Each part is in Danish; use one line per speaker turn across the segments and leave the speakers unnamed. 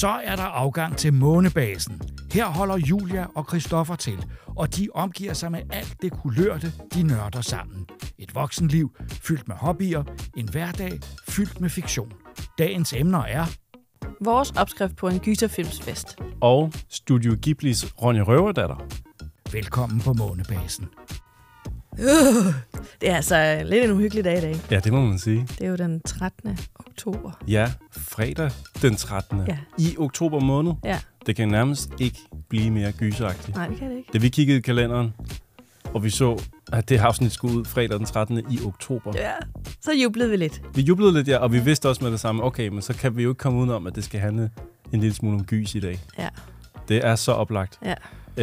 Så er der afgang til månebasen. Her holder Julia og Christoffer til, og de omgiver sig med alt det kulørte, de nørder sammen. Et voksenliv fyldt med hobbyer, en hverdag fyldt med fiktion. Dagens emner er
Vores opskrift på en gyserfilmsfest.
Og Studio Ghiblis Ronja Røverdatter.
Velkommen på månebasen.
Uh, det er altså lidt en uhyggelig dag i dag.
Ja, det må man sige.
Det er jo den 13. oktober.
Ja, fredag den 13.
Ja.
I oktober måned.
Ja.
Det kan nærmest ikke blive mere gyseragtigt.
Nej, det kan det ikke.
Da vi kiggede i kalenderen, og vi så, at det afsnit skulle ud fredag den 13. i oktober.
Ja, så jublede vi lidt.
Vi jublede lidt, ja, og vi vidste også med det samme, okay, men så kan vi jo ikke komme udenom, at det skal handle en lille smule om gys i dag.
Ja.
Det er så oplagt.
Ja.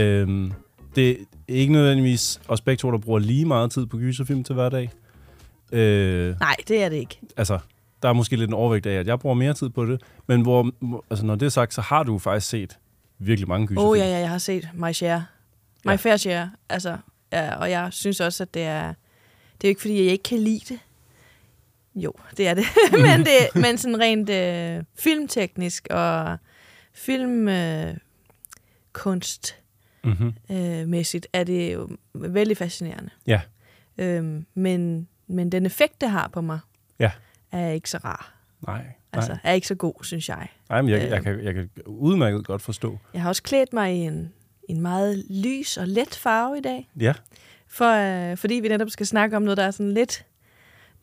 Øhm, det ikke nødvendigvis os begge to, der bruger lige meget tid på gyserfilm til hverdag. Øh,
Nej, det er det ikke.
altså, der er måske lidt en overvægt af, at jeg bruger mere tid på det. Men hvor, altså, når det er sagt, så har du faktisk set virkelig mange gyserfilm.
Åh oh, ja, ja, jeg har set My Share. My
Ja.
Fair Share. Altså, ja, og jeg synes også, at det er... Det er jo ikke, fordi jeg ikke kan lide det. Jo, det er det. men, det men sådan rent øh, filmteknisk og filmkunst øh, kunst,
Mm-hmm.
øh, mæssigt er det jo vældig fascinerende.
Ja.
Øhm, men, men den effekt, det har på mig,
Ja.
er ikke så rar.
Nej, nej.
Altså, er ikke så god, synes jeg.
nej men jeg,
øh,
jeg, kan, jeg kan udmærket godt forstå.
Jeg har også klædt mig i en, en meget lys og let farve i dag,
Ja,
for, øh, fordi vi netop skal snakke om noget, der er sådan lidt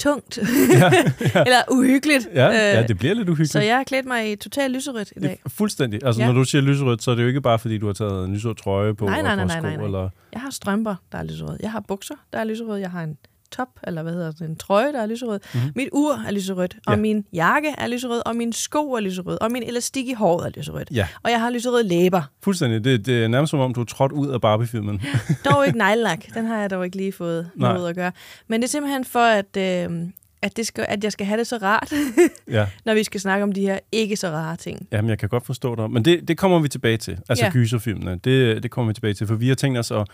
tungt,
ja,
eller uhyggeligt.
ja, ja det bliver lidt uhyggeligt.
så jeg har klædt mig i totalt lyserødt i dag.
Fuldstændig. Altså,
Ja.
ja. når du siger lyserødt, så er det jo ikke bare, fordi du har taget en lyserød trøje på
Nej, nej, nej,
sko,
nej, nej.
eller...
Jeg har strømper, der er lyserøde. Jeg har bukser, der er lyserøde. Jeg har en top, eller hvad hedder det, en trøje, der er lyserød.
Mhm.
Mm-hmm. Mit ur er lyserødt, og
Ja.
min jakke er lyserød, og min sko er lyserød, og min elastik i håret er lyserødt.
Ja,
Og jeg har lyserøde læber.
fuldstændig. Det, det er nærmest som om, du er trådt ud af Barbie-filmen.
Dog ikke neglelak. Den har jeg dog ikke lige fået
Nej.
noget at gøre. Men det er simpelthen for, at, øh, at, det skal, at jeg skal have det så rart,
ja.
når vi skal snakke om de her ikke så rare ting.
Jamen, jeg kan godt forstå dig. Men det, det kommer vi tilbage til. Altså
ja.
gyserfilmene. Det, det kommer vi tilbage til. For vi har tænkt os at,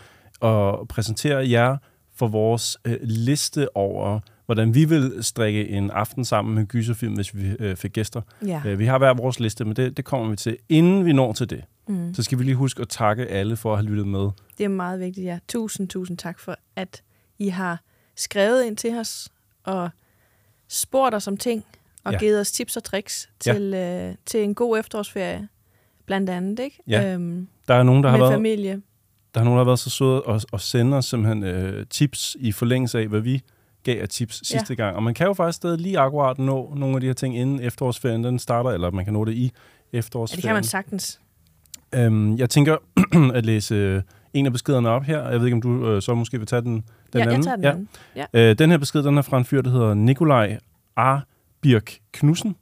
at præsentere jer for vores øh, liste over, hvordan vi vil strikke en aften sammen med en gyserfilm, hvis vi øh, fik gæster.
Ja.
Øh, vi har hver vores liste, men det, det kommer vi til. Inden vi når til det,
Mm.
så skal vi lige huske at takke alle for at have lyttet med.
Det er meget vigtigt, ja. Tusind, tusind tak for, at I har skrevet ind til os og spurgt os om ting og ja.
Ja.
givet os tips og tricks
Ja.
til, øh, til en god efterårsferie, blandt andet, ikke?
Ja.
Øhm,
Der er nogen, der har
med
været...
familie.
Der er nogen, der har været så søde og, og sende os simpelthen øh, tips i forlængelse af, hvad vi gav af tips
Ja.
sidste gang. Og man kan jo faktisk stadig lige akkurat nå nogle af de her ting, inden efterårsferien den starter, eller man kan nå det i
Ja,
efterårsferien.
det kan man sagtens.
Øhm, jeg tænker at læse øh, en af beskederne op her. Jeg ved ikke, om du øh, så måske vil tage den, den
ja,
anden.
jeg tager den
ja.
anden. Ja.
Øh, den her besked, den er fra en fyr, der hedder Nikolaj A. Birk Knudsen.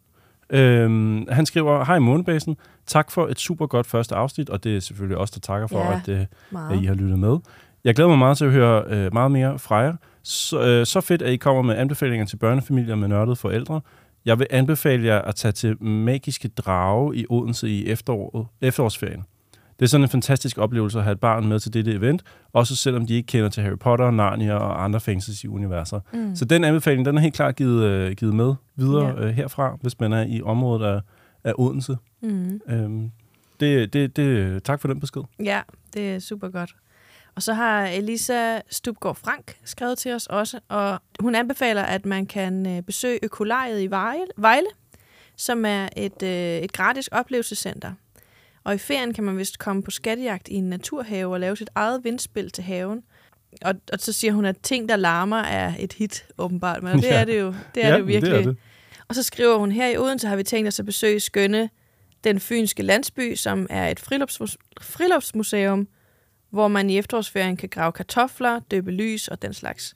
Øhm, han skriver, hej Månebasen, tak for et super godt første afsnit, og det er selvfølgelig os, der takker for,
Ja.
at, øh, at I har lyttet med. Jeg glæder mig meget til at høre øh, meget mere fra jer. Så, øh, så fedt, at I kommer med anbefalinger til børnefamilier med nørdede forældre. Jeg vil anbefale jer at tage til Magiske Drage i Odense i efteråret, efterårsferien. Det er sådan en fantastisk oplevelse at have et barn med til dette event, også selvom de ikke kender til Harry Potter, Narnia og andre fantasy-universer.
Mm.
Så den anbefaling, den er helt klart givet, øh, givet med videre
Ja.
øh, herfra, hvis man er i området af, af Odense.
Mm.
Øhm, det, det, det, tak for den besked.
Ja, det er super godt. Og så har Elisa Stubgaard Frank skrevet til os også, og hun anbefaler, at man kan øh, besøge Økolariet i Vejle, som er et, øh, et gratis oplevelsescenter. Og i ferien kan man vist komme på skattejagt i en naturhave og lave sit eget vindspil til haven. Og, og så siger hun, at ting, der larmer, er et hit, åbenbart. Men det
Ja.
er det jo, det er
ja,
det jo virkelig.
Det er det.
Og så skriver hun, her i Odense har vi tænkt os at besøge Skønne, den fynske landsby, som er et friluftsmus- friluftsmuseum, hvor man i efterårsferien kan grave kartofler, døbe lys og den slags.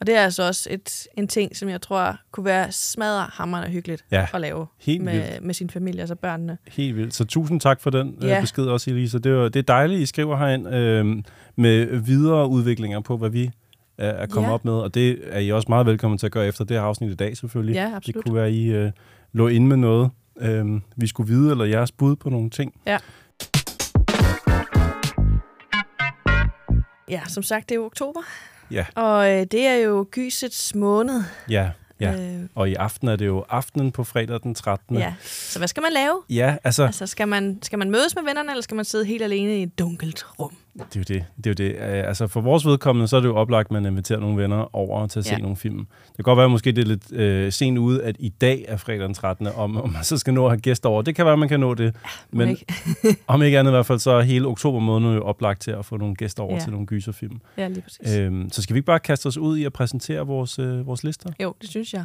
Og det er altså også et, en ting, som jeg tror kunne være smadret hammerende hyggeligt
Ja,
at lave
helt vildt.
med, med sin familie, altså børnene.
Helt vildt. Så tusind tak for den
Ja.
øh, besked også, Elisa. Det er, det er dejligt, I skriver herind øh, med videre udviklinger på, hvad vi er kommet
Ja.
op med. Og det er I også meget velkommen til at gøre efter det her afsnit i dag, selvfølgelig.
Ja,
det
absolut.
kunne være, I øh, lå inde med noget, øh, vi skulle vide, eller jeres bud på nogle ting.
Ja, som sagt, det er jo oktober.
Ja.
Og øh, det er jo gysets måned.
Ja, Ja.
Øh,
Og i aften er det jo aftenen på fredag den 13.
ja. Så hvad skal man lave?
ja altså,
Altså, skal man, skal man mødes med vennerne, eller skal man sidde helt alene i et dunkelt rum?
Det er jo det. det, er jo det. Øh, Altså, for vores vedkommende, så er det jo oplagt, at man inviterer nogle venner over til at se
Ja.
nogle film. Det kan godt være, at måske det er lidt øh, sent ude, at i dag er fredag den 13. Om, om man så skal nå at have gæster over. Det kan være, at man kan nå det.
Må
Men
ikke?
om ikke andet i hvert fald, så er hele oktober måned jo oplagt til at få nogle gæster over
Ja.
til nogle gyserfilm.
Ja, lige præcis.
Øhm, så skal vi ikke bare kaste os ud i at præsentere vores, øh, vores lister?
Jo, det synes jeg.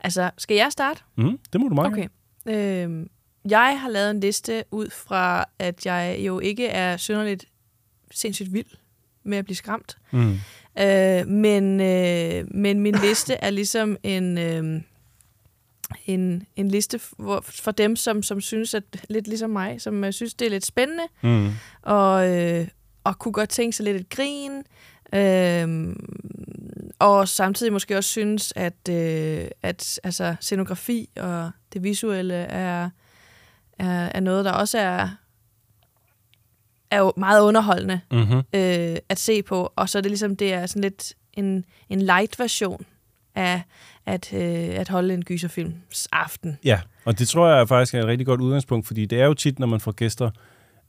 Altså, skal jeg starte?
Mm, det må du meget
Okay. Øhm, jeg har lavet en liste ud fra, at jeg jo ikke er synderligt sindssygt vild med at blive skræmt.
Mm.
Øh, men, øh, men min liste er ligesom en, øh, en, en liste for, for dem, som, som synes, at lidt ligesom mig, som øh, synes, det er lidt spændende,
Mm.
og, øh, og kunne godt tænke sig lidt et grin, øh, og samtidig måske også synes, at, øh, at altså, scenografi og det visuelle er, er, er noget, der også er, er jo meget underholdende
Mm-hmm.
øh, at se på, og så er det ligesom, det er sådan lidt en, en light version af at, øh, at holde en gyserfilms aften.
Ja, og det tror jeg faktisk er et rigtig godt udgangspunkt, fordi det er jo tit, når man får gæster,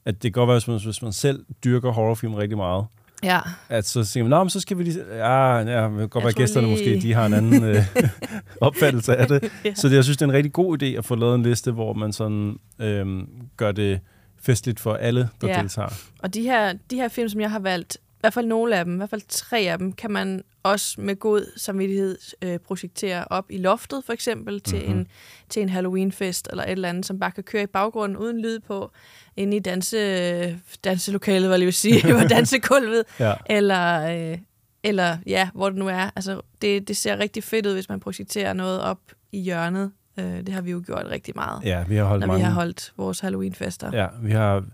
at det kan godt være, hvis man, hvis man selv dyrker horrorfilm rigtig meget,
Ja,
at så siger man, men så skal vi lige... Ja, ja det kan godt
Jeg
være, gæsterne
lige-
måske, de har en anden øh, opfattelse af det.
Ja.
Så det, jeg synes, det er en rigtig god idé at få lavet en liste, hvor man sådan øhm, gør det festligt for alle, der
Ja.
deltager.
og de her, de her film, som jeg har valgt, i hvert fald nogle af dem, i hvert fald tre af dem, kan man også med god samvittighed øh, projektere op i loftet, for eksempel, til,
Mhm.
mm-hmm. en, til en Halloweenfest eller et eller andet, som bare kan køre i baggrunden uden lyd på, inde i danse, danselokalet, var jeg lige vil sige, på dansegulvet,
Ja.
eller, øh, eller ja, hvor det nu er. Altså, det, det ser rigtig fedt ud, hvis man projekterer noget op i hjørnet. Øh, det har vi jo gjort rigtig meget,
ja, vi har holdt
når
mange...
vi har holdt vores Halloween-fester.
Ja, vi har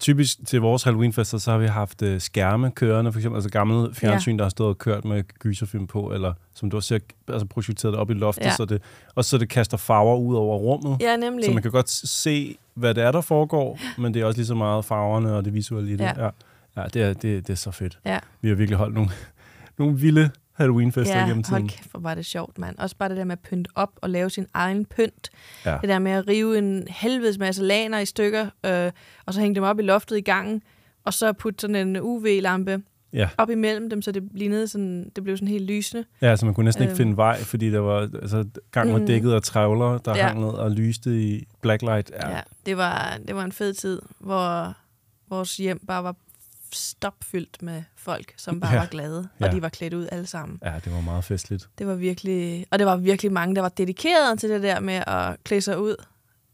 typisk til vores Halloweenfester, så har vi haft øh, skærme kørende, for eksempel altså gamle fjernsyn, ja. der har stået og kørt med gyserfilm på, eller som du også ser, altså projekteret op i loftet,
Ja.
så det, og så det kaster farver ud over rummet.
Ja, nemlig.
Så man kan godt se, hvad det er, der foregår, men det er også lige så meget farverne og det visuelle i det.
Ja.
Ja, ja det, er, det, det er så fedt.
Ja.
Vi har virkelig holdt nogle, nogle vilde Halloween-fester
ja,
gennem tiden.
hold kæft, hvor var det sjovt, mand. Også bare det der med at pynte op og lave sin egen pynt.
Ja.
Det der med at rive en helvedes masse laner i stykker, øh, og så hænge dem op i loftet i gangen, og så putte sådan en UV-lampe
Ja.
op imellem dem, så det lignede sådan, det blev sådan helt lysende.
Ja, så man kunne næsten ikke
Øhm.
finde vej, fordi der var, altså, gangen var
Mm.
dækket af trævler, der
Ja.
hang ned og lyste i blacklight.
Ja. ja det, var, det var en fed tid, hvor vores hjem bare var stopfyldt med folk, som bare
Ja.
ja. var glade, og
Ja.
de var klædt ud alle sammen.
Ja, det var meget festligt.
Det var virkelig, og det var virkelig mange, der var dedikeret til det der med at klæde sig ud.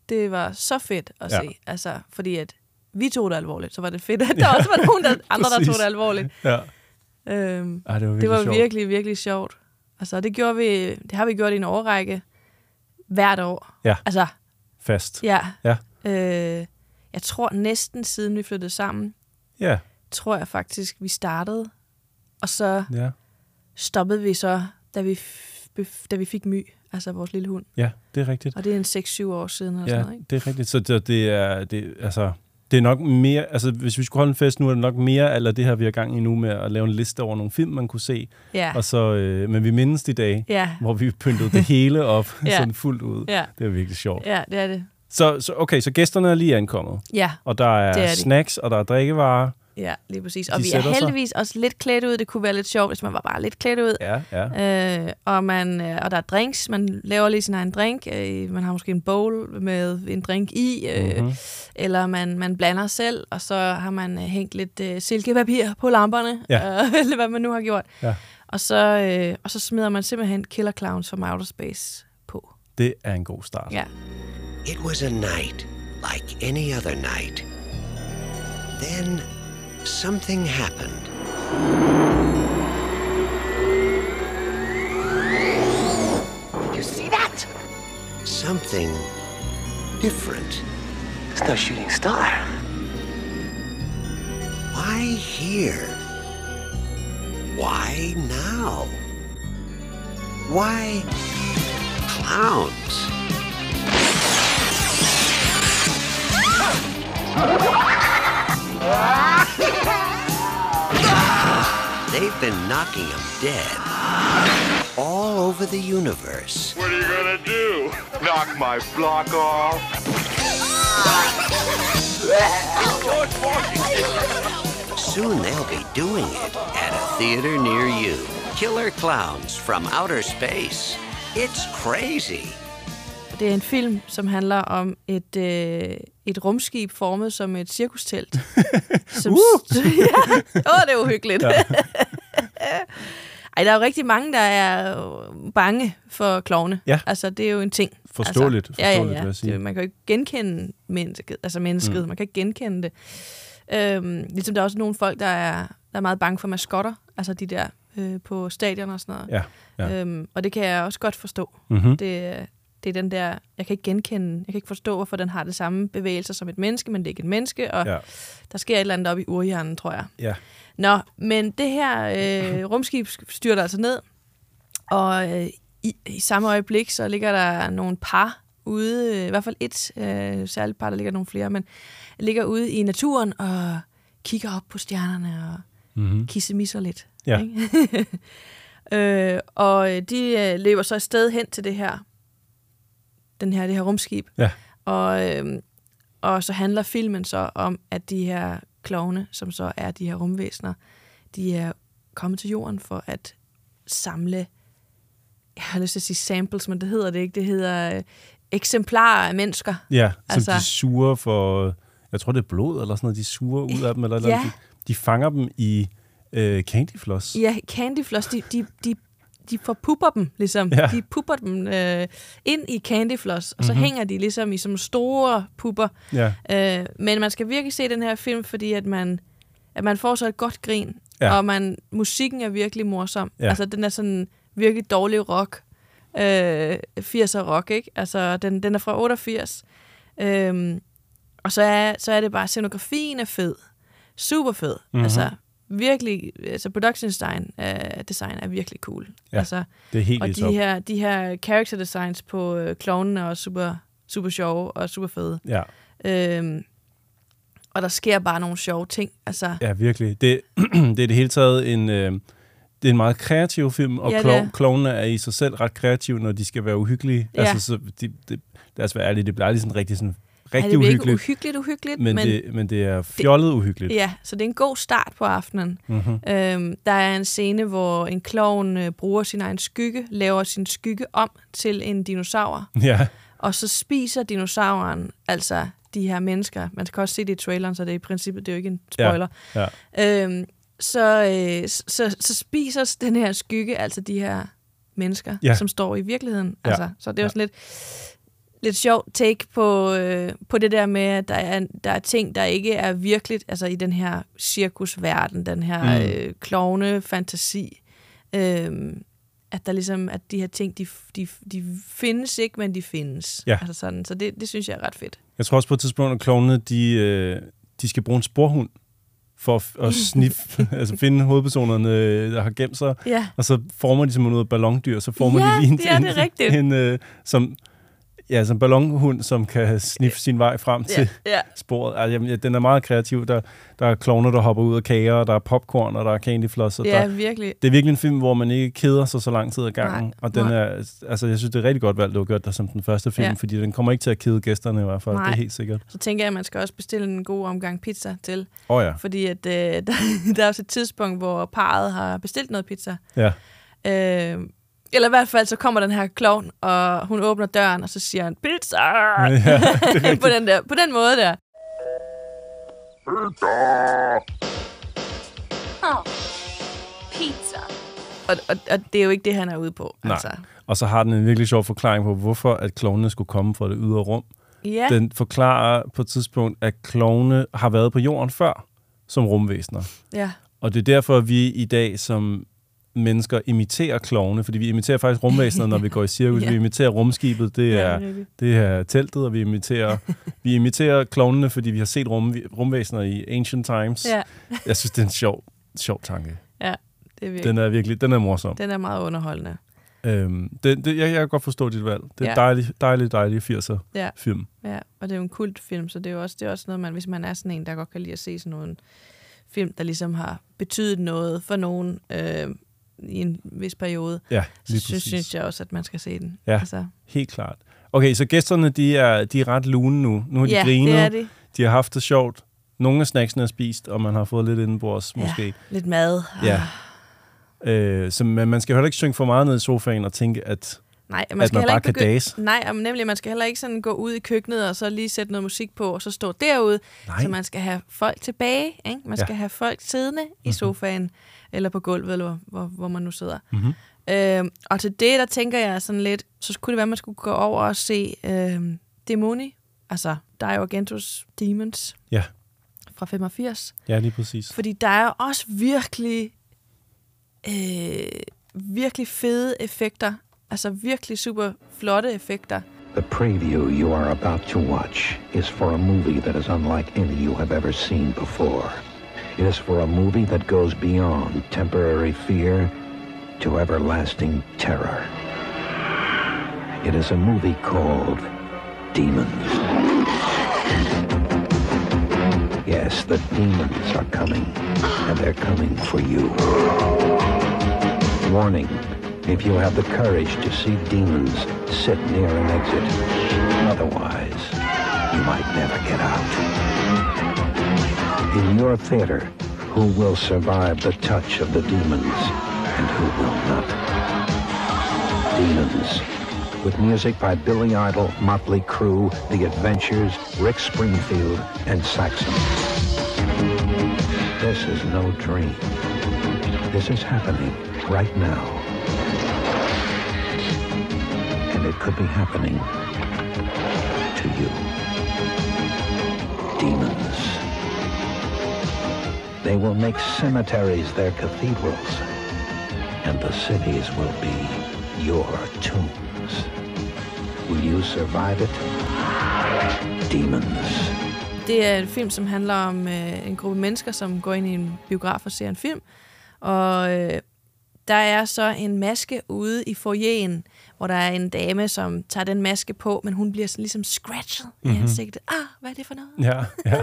Det var så fedt at
Ja.
ja. se, altså, fordi at vi tog det alvorligt, så var det fedt, at der også var nogen der, andre, der tog det alvorligt.
Ja,
Øhm,
Ej, det var virkelig
det var
sjovt.
virkelig, virkelig sjovt. Altså, det gjorde vi, det har vi gjort i en årrække hvert år.
Ja.
Altså,
Fast.
ja.
Ja.
Øh, jeg tror næsten siden vi flyttede sammen,
Ja,
tror jeg faktisk, vi startede. Og så
ja.
stoppede vi så, da vi, da vi fik My, altså vores lille hund.
Ja, det er rigtigt.
Og det er en 6-7 år siden eller sådan
Ja,
noget, ikke?
det er rigtigt. Så det, det er, det, altså, det er nok mere, altså hvis vi skulle holde en fest nu, er det nok mere eller det her, vi har gang i nu med at lave en liste over nogle film, man kunne se.
Ja,
Og så, øh, men vi mindes de dage,
ja,
hvor vi pyntede det hele op,
Ja.
sådan fuldt ud.
ja,
Det er virkelig sjovt.
ja, det er det.
Så, så okay, så gæsterne er lige ankommet,
Ja,
og der er,
Det er de.
snacks, og der er drikkevarer.
Ja, lige præcis. Og
De
vi er
sætter sig.
heldigvis også lidt klædt ud. Det kunne være lidt sjovt, hvis man var bare lidt klædt ud.
Ja, ja.
Øh, og, man, øh, og der er drinks. Man laver lige sin egen drink. Øh, man har måske en bowl med en drink i. Øh,
Mm-hmm.
Eller man, man blander selv, og så har man øh, hængt lidt øh, silkepapir på lamperne.
Ja.
Øh, eller hvad man nu har gjort.
Ja.
Og, så, øh, og så smider man simpelthen Killer Clowns from Outer Space på.
Det er en god start.
Ja.
It was a night like any other night. Then something happened.
You see that?
Something different.
It's no shooting star.
Why here? Why now? Why clowns? They've been knocking him dead. all over the universe.
What are you gonna do? Knock my block off?
Soon they'll be doing it at a theater near you. Killer Clowns from Outer Space. It's crazy.
Det er en film, som handler om et, øh, et rumskib formet som et cirkustelt. som, uh! ja, åh, det er uhyggeligt. Ja. Ej, der er jo rigtig mange, der er bange for klovne.
Ja.
Altså, det er jo en ting.
Forståeligt,
altså, ja, ja,
forståeligt,
ja.
vil jeg sige.
Det, man kan jo ikke genkende mennesket. Altså mennesket. Mm. Man kan ikke genkende det. Øhm, ligesom der er også nogle folk, der er, der er meget bange for maskotter. Altså de der øh, på stadion og sådan noget.
Ja, ja.
Øhm, og det kan jeg også godt forstå.
Mhm.
Det, det er den der, jeg kan ikke genkende, jeg kan ikke forstå, hvorfor den har det samme bevægelser som et menneske, men det er ikke et menneske, og
Ja.
der sker et eller andet op i urhjernen, tror jeg.
Ja.
Nå, men det her øh, rumskib styrter altså ned, og øh, i, i samme øjeblik, så ligger der nogle par ude, øh, i hvert fald et øh, særligt par, der ligger nogle flere, men ligger ude i naturen og kigger op på stjernerne og
Mm-hmm.
kissemisser lidt.
Ja.
Ikke? øh, og de øh, løber så afsted hen til det her, den her, det her rumskib.
Ja.
Og, øh, og så handler filmen så om, at de her klovne, som så er de her rumvæsener, de er kommet til jorden for at samle, jeg har lyst til at sige samples, men det hedder det ikke, det hedder øh, eksemplarer af mennesker.
Ja, som
Altså-
de suger for, jeg tror det er blod eller sådan noget, de suger ud af dem, eller, eller
Ja.
de, de fanger dem i øh, candyfloss.
Ja, candyfloss, de, de, de, de forpupper dem, ligesom.
Ja.
De pupper dem øh, ind i candyfloss, og så
Mhm.
mm-hmm. hænger de ligesom i som store pupper.
Ja.
Øh, men man skal virkelig se den her film, fordi at man, at man får så et godt grin,
Ja.
og man, musikken er virkelig morsom.
Ja.
Altså, den er sådan virkelig dårlig rock. Øh, 80'er rock, ikke? Altså, den, den er fra 88. Øhm, og så er, så er det bare, scenografien er fed. Super fed.
Mhm.
Mm-hmm. Altså, virkelig, altså production design, uh, design er virkelig cool.
Ja,
altså,
det er helt
og de
top.
her, de her character designs på øh, klovnene er også super, super sjove og super fede.
Ja,
Øhm, og der sker bare nogle sjove ting. Altså,
ja, virkelig. Det, det er det hele taget en... Øh, det er en meget kreativ film, og
Ja, er.
klo- klovnene er i sig selv ret kreative, når de skal være uhyggelige.
Ja.
Altså, så de, det, lad os være ærlige, det bliver aldrig sådan rigtig, sådan,
Ej,
rigtig
det bliver ikke
uhyggeligt,
uhyggeligt, uhyggeligt,
men,
men,
det, men det er fjollet uhyggeligt.
ja, så det er en god start på aftenen.
Mm-hmm.
Øhm, der er en scene, hvor en klovn øh, bruger sin egen skygge, laver sin skygge om til en dinosaur,
Ja,
og så spiser dinosauren altså de her mennesker. Man kan også se det i traileren, så det er i princippet det er jo ikke en spoiler.
ja.
Øhm, så, øh, så, så, spiser den her skygge altså de her mennesker,
Ja.
som står i virkeligheden.
Ja.
Altså, så det er jo
Ja.
sådan lidt, lidt sjovt take på, øh, på det der med, at der er, der er ting, der ikke er virkeligt, altså i den her cirkusverden, den her
Mm.
øh, klovne fantasi. Øhm, at der ligesom, at de her ting, de, de, de findes ikke, men de findes.
Ja.
Altså sådan, så det, det synes jeg er ret fedt.
Jeg tror også på et tidspunkt, at klovnene, de, øh, de skal bruge en sporhund for at, at sniffe, altså finde hovedpersonerne, øh, der har gemt sig.
Ja,
Og så former de simpelthen noget ballondyr, så former
Ja,
de lige en,
det er det
en, en øh, som, ja, som ballonhund, som kan sniffe sin vej frem til
ja, ja.
sporet. Altså, jamen, ja, den er meget kreativ. Der, der er klovner, der hopper ud af kager, og der er popcorn, og der er candyfloss.
Ja
der,
virkelig.
det er virkelig en film, hvor man ikke keder sig så lang tid ad gangen.
Nej,
og den
nej.
er, altså, jeg synes, det er rigtig godt valgt, du har gjort det som den første film,
Ja.
fordi den kommer ikke til at kede gæsterne i hvert fald.
Nej.
Det er helt sikkert.
Så tænker jeg, at man skal også bestille en god omgang pizza til.
Åh oh, ja.
Fordi at, øh, der, der er også et tidspunkt, hvor parret har bestilt noget pizza.
ja.
Øh, eller i hvert fald, så kommer den her klovn, og hun åbner døren, og så siger han, pizza!
ja
på, den der, på den måde der.
Oh, pizza.
Og, og, og det er jo ikke det, han er ude på.
Nej.
Altså.
Og så har den en virkelig sjov forklaring på, hvorfor at klovnene skulle komme fra det ydre rum.
Ja,
Den forklarer på et tidspunkt, at klovne har været på jorden før som rumvæsener.
ja,
Og det er derfor, at vi i dag som mennesker imiterer klovne, fordi vi imiterer faktisk rumvæsener, når vi går i cirkus.
Ja.
Vi imiterer rumskibet, det er,
det er
det er teltet, og vi imiterer, vi imiterer klovnene, fordi vi har set rum, rumvæsener i ancient times.
ja,
Jeg synes, det er en sjov, sjov tanke.
ja, det er virkelig.
Den er virkelig, den er morsom.
Den er meget underholdende.
Øhm, det, det, jeg, jeg kan godt forstå dit valg. Det er
ja.
dejlig, dejlig, dejlig 80'er
Ja.
film.
Ja, og det er jo en kultfilm, så det er jo også, det er også noget, man, hvis man er sådan en, der godt kan lide at se sådan nogle film, der ligesom har betydet noget for nogen, øh, i en vis periode,
Ja,
så synes, synes jeg også, at man skal se den.
Ja.
Altså,
Helt klart. Okay, så gæsterne, de er, de er ret lune nu. Nu har de
ja,
grinet,
det er det.
de har haft det sjovt. Nogle af snacksene er spist, og man har fået lidt indenbords måske.
Lidt mad.
Ja. Øh, så man, man skal heller ikke synge for meget ned i sofaen og tænke, at
Nej, man
At
skal
man bare
ikke
kan dase.
Nej, og nemlig, man skal heller ikke sådan gå ud i køkkenet og så lige sætte noget musik på, og så stå derude.
Nej.
Så man skal have folk tilbage. Ikke? Man
Ja.
skal have folk siddende i sofaen, eller på gulvet, eller hvor, hvor, hvor man nu sidder.
Mhm.
Øhm, og til det, der tænker jeg sådan lidt, så kunne det være, at man skulle gå over og se øhm, Demoni, altså Dario Argentos Demons
ja,
fra 85.
ja lige præcis.
Fordi der er også virkelig, øh, virkelig fede effekter. Altså virkelig super flotte effekter.
The preview you are about to watch is for a movie that is unlike any you have ever seen before. It is for a movie that goes beyond temporary fear to everlasting terror. It is a movie called Demons. Yes, the demons are coming, and they're coming for you. Warning if you have the courage to see demons, sit near an exit. Otherwise, you might never get out. In your theater, who will survive the touch of the demons and who will not? Demons. With music by Billy Idol, Motley Crue, The Adventures, Rick Springfield, and Saxon. This is no dream. This is happening right now. It could be happening to you. Demons. They will make cemeteries their cathedrals, and the cities will be your tombs. Will you survive it? Demons.
Det er en film, som handler om øh, en gruppe mennesker, som går ind i en biograf og ser en film. Og øh, der er så en maske ude i foyeren, hvor der er en dame, som tager den maske på, men hun bliver sådan ligesom scratchet
Mhm.
i ansigtet. Ah, hvad er det for noget?
Ja, ja.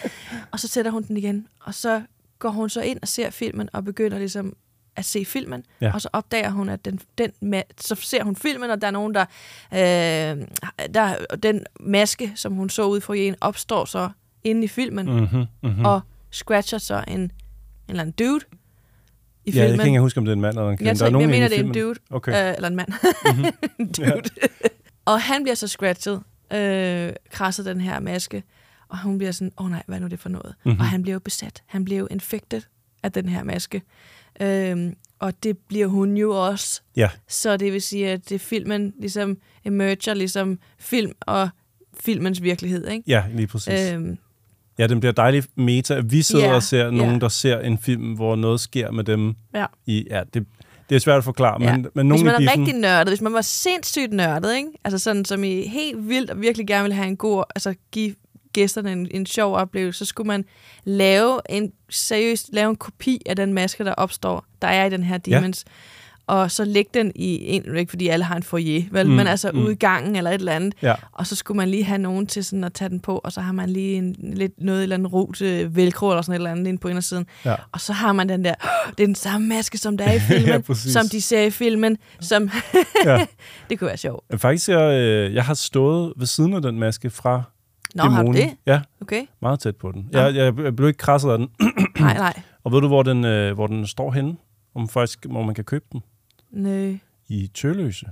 Og så sætter hun den igen, og så går hun så ind og ser filmen, og begynder ligesom at se filmen,
Ja.
og så opdager hun, at den, den ma- så ser hun filmen, og der er nogen, der, øh, der den maske, som hun så ude for en, opstår så inde i filmen,
Mm-hmm, mm-hmm.
og scratcher så en, en eller anden dude i
Ja, jeg
filmen.
kan ikke huske, om det er en mand eller en kvinde.
Jeg,
der er
jeg mener, det er en
filmen.
dude.
Okay.
Øh, eller en mand.
Mhm.
en dude. og han bliver så scratchet, øh, krasset den her maske, og hun bliver sådan, åh oh, nej, hvad er nu det for noget?
Mhm.
Mm-hmm. Og han bliver jo besat. Han bliver jo infected af den her maske. Øhm, og det bliver hun jo også.
Ja,
Så det vil sige, at det filmen ligesom emerger ligesom film og filmens virkelighed, ikke?
ja, lige præcis.
Øhm,
Ja, den bliver dejligt meta. Vi sidder
Ja,
og ser nogen,
ja.
der ser en film, hvor noget sker med dem.
ja.
I, ja, det, det er svært at forklare,
Ja.
men, men
Hvis
nogen
man er rigtig nørdet, hvis man var sindssygt nørdet, ikke? Altså sådan, som i helt vildt og virkelig gerne vil have en god, altså give gæsterne en, en sjov oplevelse, så skulle man lave en, seriøst, lave en kopi af den maske, der opstår, der er i den her
Ja.
Og så lægge den i en, ikke fordi alle har en foyer, vel,
Mm,
men altså
mm.
ude i gangen eller et eller andet,
Ja.
og så skulle man lige have nogen til sådan at tage den på, og så har man lige en, lidt noget eller andet rot øh, velcro eller sådan et eller andet inde på indersiden.
Ja.
Og så har man den der, "Åh, det er den samme maske, som der er i filmen,
præcis.
som de ser i filmen, som
Ja.
det kunne være sjovt.
Faktisk, jeg, øh, jeg har stået ved siden af den maske fra
Nå, har du det?
Ja,
Okay.
meget tæt på den. Jeg, jeg, jeg blev ikke krasset af den.
Nej, nej.
Og ved du, hvor den, øh, hvor den står henne? Om faktisk, hvor man kan købe den?
Nø.
I Tølløse.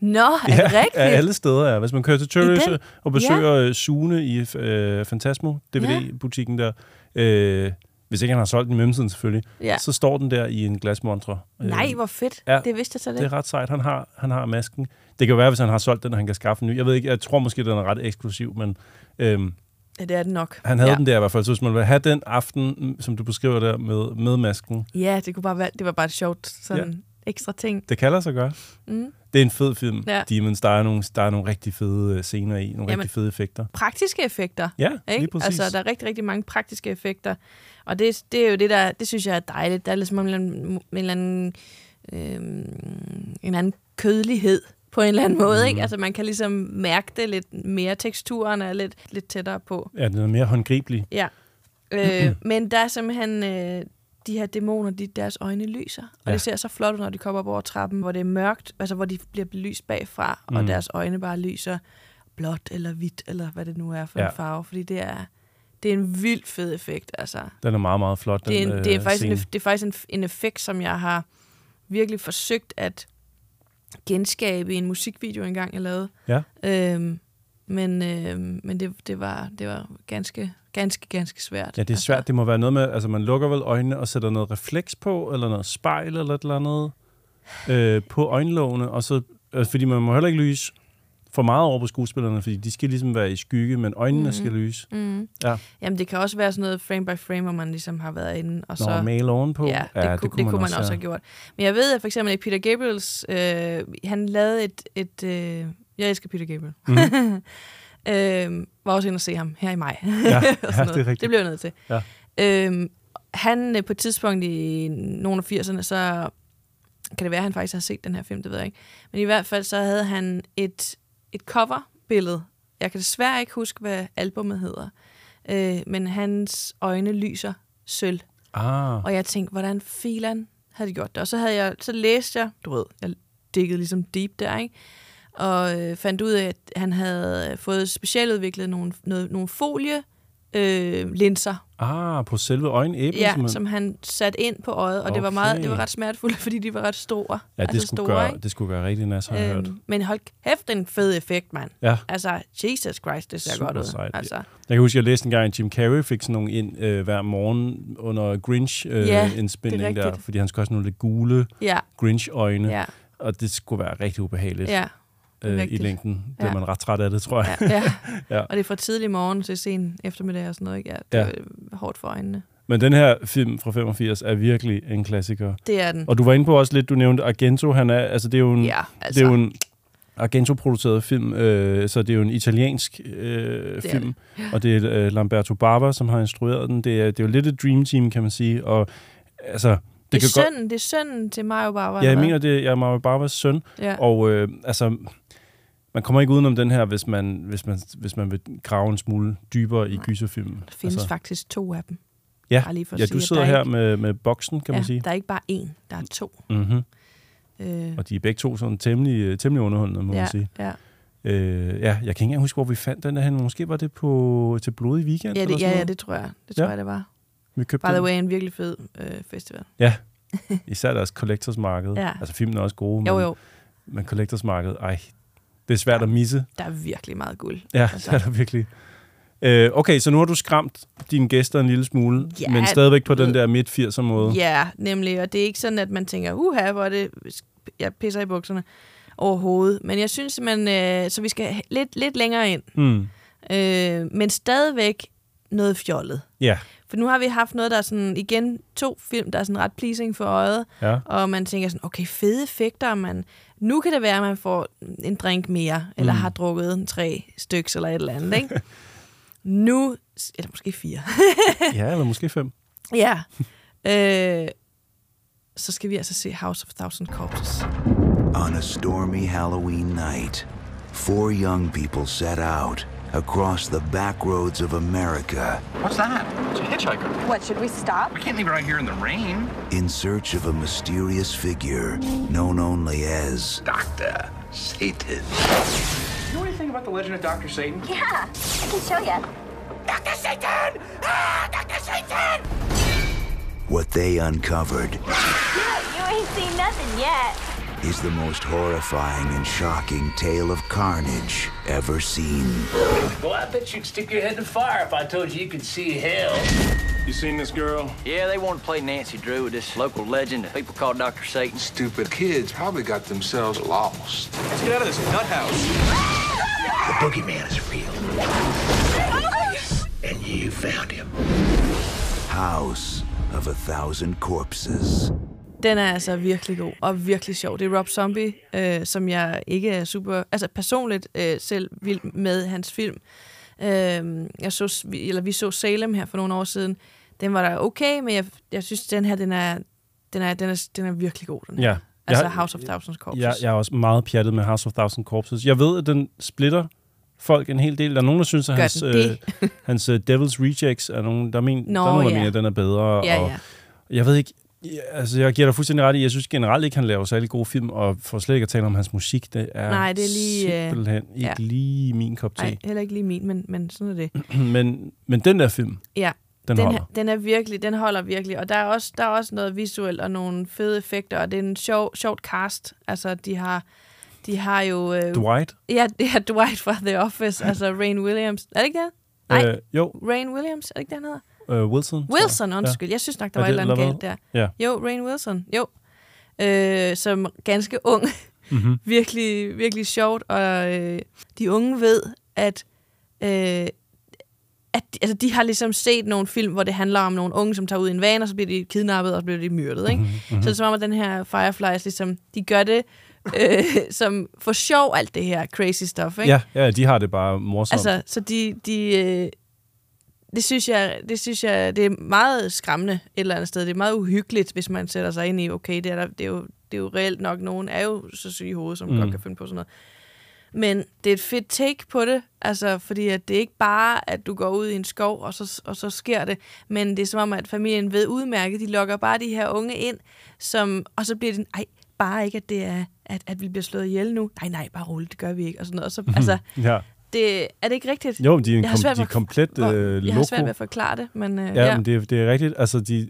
Nå, er det rigtigt?
Ja, alle steder er. Hvis man kører til Tølløse
den?
og besøger ja. Sune i øh, Fantasmo, DVD-butikken der, øh, hvis ikke han har solgt den i mellemtiden selvfølgelig,
Ja.
så står den der i en glasmontre.
Nej, hvor fedt.
ja,
det vidste jeg så
Det
det.
er ret sejt. Han har, han har masken. Det kan jo være, hvis han har solgt den, og han kan skaffe en ny. Jeg ved ikke, jeg tror måske, den er ret eksklusiv, men øhm,
Ja, det er det nok.
han havde
ja.
ja. den der i hvert fald. Så hvis man vil have den aften, som du beskriver der, med, med masken,
Ja, det kunne bare være, det var bare et sjovt sådan ja. Ekstra ting.
det kan lade sig gøre.
Mm.
Det er en fed film,
Ja.
Demons. Der er, nogle, der er nogle rigtig fede øh, scener i, nogle
Jamen,
rigtig fede effekter.
Praktiske effekter.
Ja,
Ikke?
lige præcis.
Altså, der er rigtig, rigtig mange praktiske effekter. Og det, det er jo det, der, det synes jeg er dejligt. Der er ligesom en eller anden, en eller anden, øhm, en eller anden kødlighed på en eller anden måde. Mm. Ikke? Altså, man kan ligesom mærke det lidt mere. Teksturen er lidt, lidt tættere på.
Ja, den er mere håndgribelig.
Ja. Øh, men der er simpelthen... Øh, de her dæmoner, de, deres øjne lyser. Og
Ja.
det ser så flot ud, når de kommer op over trappen, hvor det er mørkt, altså hvor de bliver belyst bagfra, mm. og deres øjne bare lyser blåt eller hvidt, eller hvad det nu er for
Ja.
en farve. Fordi det er, det er en vild fed effekt, altså.
Den er meget, meget flot, den
Det er, en, det er
øh,
faktisk, en, det er faktisk en, en effekt, som jeg har virkelig forsøgt at genskabe i en musikvideo engang, jeg lavede.
Ja.
Øhm, men øhm, men det, det, var, det var ganske, ganske, ganske svært.
Ja, det er svært. Det må være noget med, altså man lukker vel øjnene og sætter noget refleks på, eller noget spejl eller et eller andet øh, på øjenlågene, og så, øh, fordi man må heller ikke lyse for meget over på skuespillerne, fordi de skal ligesom være i skygge, men øjnene mm. skal lyse.
Mm.
Ja.
Jamen, det kan også være sådan noget frame by frame, hvor man ligesom har været inde. Og
Nå,
så,
male ovenpå.
Ja, det, ja, kunne, det kunne man også, også
ja.
have gjort. Men jeg ved, at for eksempel Peter Gabriels, øh, han lavede et... et øh, jeg elsker Peter Gabriel.
Mhm.
øh, var også inde og se ham her i maj.
Ja, ja, det er rigtigt.
Det blev jeg nødt til.
Ja.
Øhm, han øh, på et tidspunkt i nogle af 80'erne, så kan det være, at han faktisk har set den her film, det ved jeg ikke. Men i hvert fald så havde han et, et coverbillede. Jeg kan desværre ikke huske, hvad albummet hedder. Øh, men hans øjne lyser sølv.
Ah,
Og jeg tænkte, hvordan filan havde de gjort det? Og så, havde jeg, så læste jeg, du ved, jeg diggede ligesom deep der, ikke? Og øh, fandt ud af, at han havde fået specialudviklet nogle, noget, nogle folie øh, linser,
ah, på selve øjenæblen?
ja,
simpelthen.
som han satte ind på øjet, og det var meget,
Okay.
det var ret smertefuldt, fordi de var ret store.
ja, det,
altså
skulle
store,
gøre,
ikke?
det skulle gøre rigtig nas, har jeg hørt.
Øhm, men hold kæft, en fed effekt, mand.
Ja.
Altså, Jesus Christ, det ser
Super
godt ud.
sejt.
Altså,
Jeg kan huske, jeg læste en gang, at Jim Carrey fik sådan nogle ind øh, hver morgen under Grinch-indspilning øh,
Ja, er
der, fordi han skulle sådan nogle lidt gule
ja,
Grinch-øjne,
ja,
og det skulle være rigtig ubehageligt
ja.
Øh, i længden.
Ja.
man ret træt af det, tror jeg.
Ja, ja.
Ja.
Og det er fra tidlig morgen til sen eftermiddag og sådan noget. Ikke? Ja, det
Ja.
er hårdt for øjnene.
Men den her film fra 85 er virkelig en klassiker.
Det er den.
Og du var inde på også lidt, du nævnte Argento, han er, altså det er jo en,
ja,
altså. det er jo en Argento-produceret film, øh, så det er jo en italiensk øh,
er
film, og det er øh, Lamberto Bava, som har instrueret den. Det er, det er jo lidt et dream team, kan man sige, og altså... Det,
det,
kan
er sønnen, det er sønnen til Mario Bava.
Ja, jeg mener, det er Mario Bavas søn?
Ja.
og øh, altså... Man kommer ikke udenom den her, hvis man, hvis man, hvis man vil grave en smule dybere i gyserfilmen.
Der findes altså. faktisk to af dem.
ja,
Bare lige for
ja,
sige,
du
at
sidder
der er
her
ikke-
med, med boksen, kan
ja,
man sige.
Der er ikke bare én, der er to.
Mm-hmm.
Øh,
Og de er begge to sådan temmelig, øh, temmelig underholdende, må
ja,
man sige.
ja.
Øh, ja, jeg kan ikke engang huske, hvor vi fandt den der hen. Måske var det på, til Blodig Weekend?
Ja,
eller
det,
sådan
ja, ja, det tror jeg. Det tror
Ja.
jeg, det var.
Vi købte
By the way, en virkelig fed øh, festival.
Ja, især deres collectors marked.
Ja.
Altså filmen er også gode,
Jo,
men,
jo.
men collectors marked, ej, det er svært at misse.
Der er virkelig meget guld.
Ja,
Altså.
det er der virkelig. Øh, okay, så nu har du skræmt dine gæster en lille smule,
Ja,
men stadigvæk på den der midt-80'er måde.
Ja, nemlig. Og det er ikke sådan, at man tænker, uha, hvor er det, jeg pisser i bukserne overhovedet. Men jeg synes simpelthen, øh, så vi skal lidt, lidt længere ind.
Mm.
Øh, men stadigvæk noget fjollet.
Ja,
For nu har vi haft noget, der er sådan, igen, to film, der er sådan ret pleasing for øjet.
ja.
Og man tænker sådan, okay, fede effekter, man, nu kan det være, at man får en drink mere, eller
Mm.
har drukket en tre stykker eller et eller andet, ikke? nu, eller måske fire.
ja, eller måske fem.
ja. Øh, så skal vi altså se House of Thousand Corpses.
On a stormy Halloween night, four young people set out across the back roads of America
What's that? It's a hitchhiker.
What, should we stop?
We can't leave her out here in the rain.
in search of a mysterious figure known only as
Dr. Satan. You know anything about the legend of Dr. Satan?
Yeah, I can show you.
Dr. Satan! Ah, Dr. Satan!
what they uncovered
You ain't seen nothing yet.
Is the most horrifying and shocking tale of carnage ever seen.
Well, I bet you'd stick your head in the fire if I told you you could see hell.
You seen this girl?
Yeah, they want to play Nancy Drew with this local legend that people call Dr. Satan.
Stupid kids probably got themselves lost.
Let's get out of this nut house.
The boogeyman is real. And you found him.
House of a Thousand Corpses.
Den er altså virkelig god og virkelig sjov. Det er Rob Zombie, øh, som jeg ikke er super... Altså personligt øh, selv vild med hans film. Øh, jeg så, eller vi så Salem her for nogle år siden. Den var da okay, men jeg, jeg synes, den her, den er, den er, den er, den er virkelig god. Den her.
Ja.
Altså
Jeg-
House of Thousand Corpses.
Jeg, jeg er også meget pjattet med House of Thousand Corpses. Jeg ved, at den splitter folk en hel del. Der er nogen, der synes, at
Gør
hans, øh, hans uh, Devil's Rejects er nogen, der, men,
Nå,
der er nogen, der
ja.
mener, at den er bedre.
Ja,
og
ja.
Jeg ved ikke, ja, altså jeg giver dig fuldstændig ret i, jeg synes generelt ikke, han laver særlig gode film, og for slet ikke at tale om hans musik, det er,
Nej, det er lige, øh,
simpelthen ikke
ja.
lige min kop te.
Nej, heller ikke lige min, men, men sådan er det.
men, men den der film,
Ja,
den,
den,
holder.
den er virkelig, den holder virkelig, og der er også, der er også noget visuelt og nogle fede effekter, og det er en sjov, sjovt cast. Altså, de har, de har jo... Øh,
Dwight?
Ja, det er Dwight fra The Office, altså Rain Williams. Er det ikke det? Nej,
Øh, jo,
Rain Williams, er det ikke det, han hedder?
Øh, Wilson. jeg.
Wilson, undskyld. Jeg synes nok, der
Er
var et eller andet galt der.
Ja.
Jo, Rain Wilson, jo. Øh, som ganske ung.
Mhm.
virkelig, virkelig sjovt, og øh, de unge ved, at, øh, at altså, de har ligesom set nogle film, hvor det handler om nogle unge, som tager ud i en van, og så bliver de kidnappet, og så bliver de myrdet. Ikke?
Mhm,
Mm-hmm. Så det er som om, at den her Fireflies, ligesom, de gør det øh, som for sjov, alt det her crazy stuff. Ikke?
Ja, ja, de har det bare morsomt.
Altså, så de, de øh, det synes jeg, det synes jeg, det er meget skræmmende et eller andet sted. Det er meget uhyggeligt, hvis man sætter sig ind i, okay, det er, der, det er, jo, det er jo reelt nok, nogen er jo så syge i hovedet, som
Mm.
godt kan finde på sådan noget. Men det er et fedt take på det, altså, fordi at det er ikke bare, at du går ud i en skov, og så, og så sker det, men det er som om, at familien ved udmærket, de lokker bare de her unge ind, som, og så bliver det, ej, bare ikke, at det er, at, at vi bliver slået ihjel nu. Nej, nej, bare roligt, det gør vi ikke. Og sådan noget. Og så, altså,
ja.
Det, er det ikke rigtigt?
Jo, de er, en
Jeg har
kom,
svært
de er
at-
komplet øh,
Jeg har svært ved at forklare det, men øh,
Ja,
ja.
men det, det er rigtigt. Altså, de,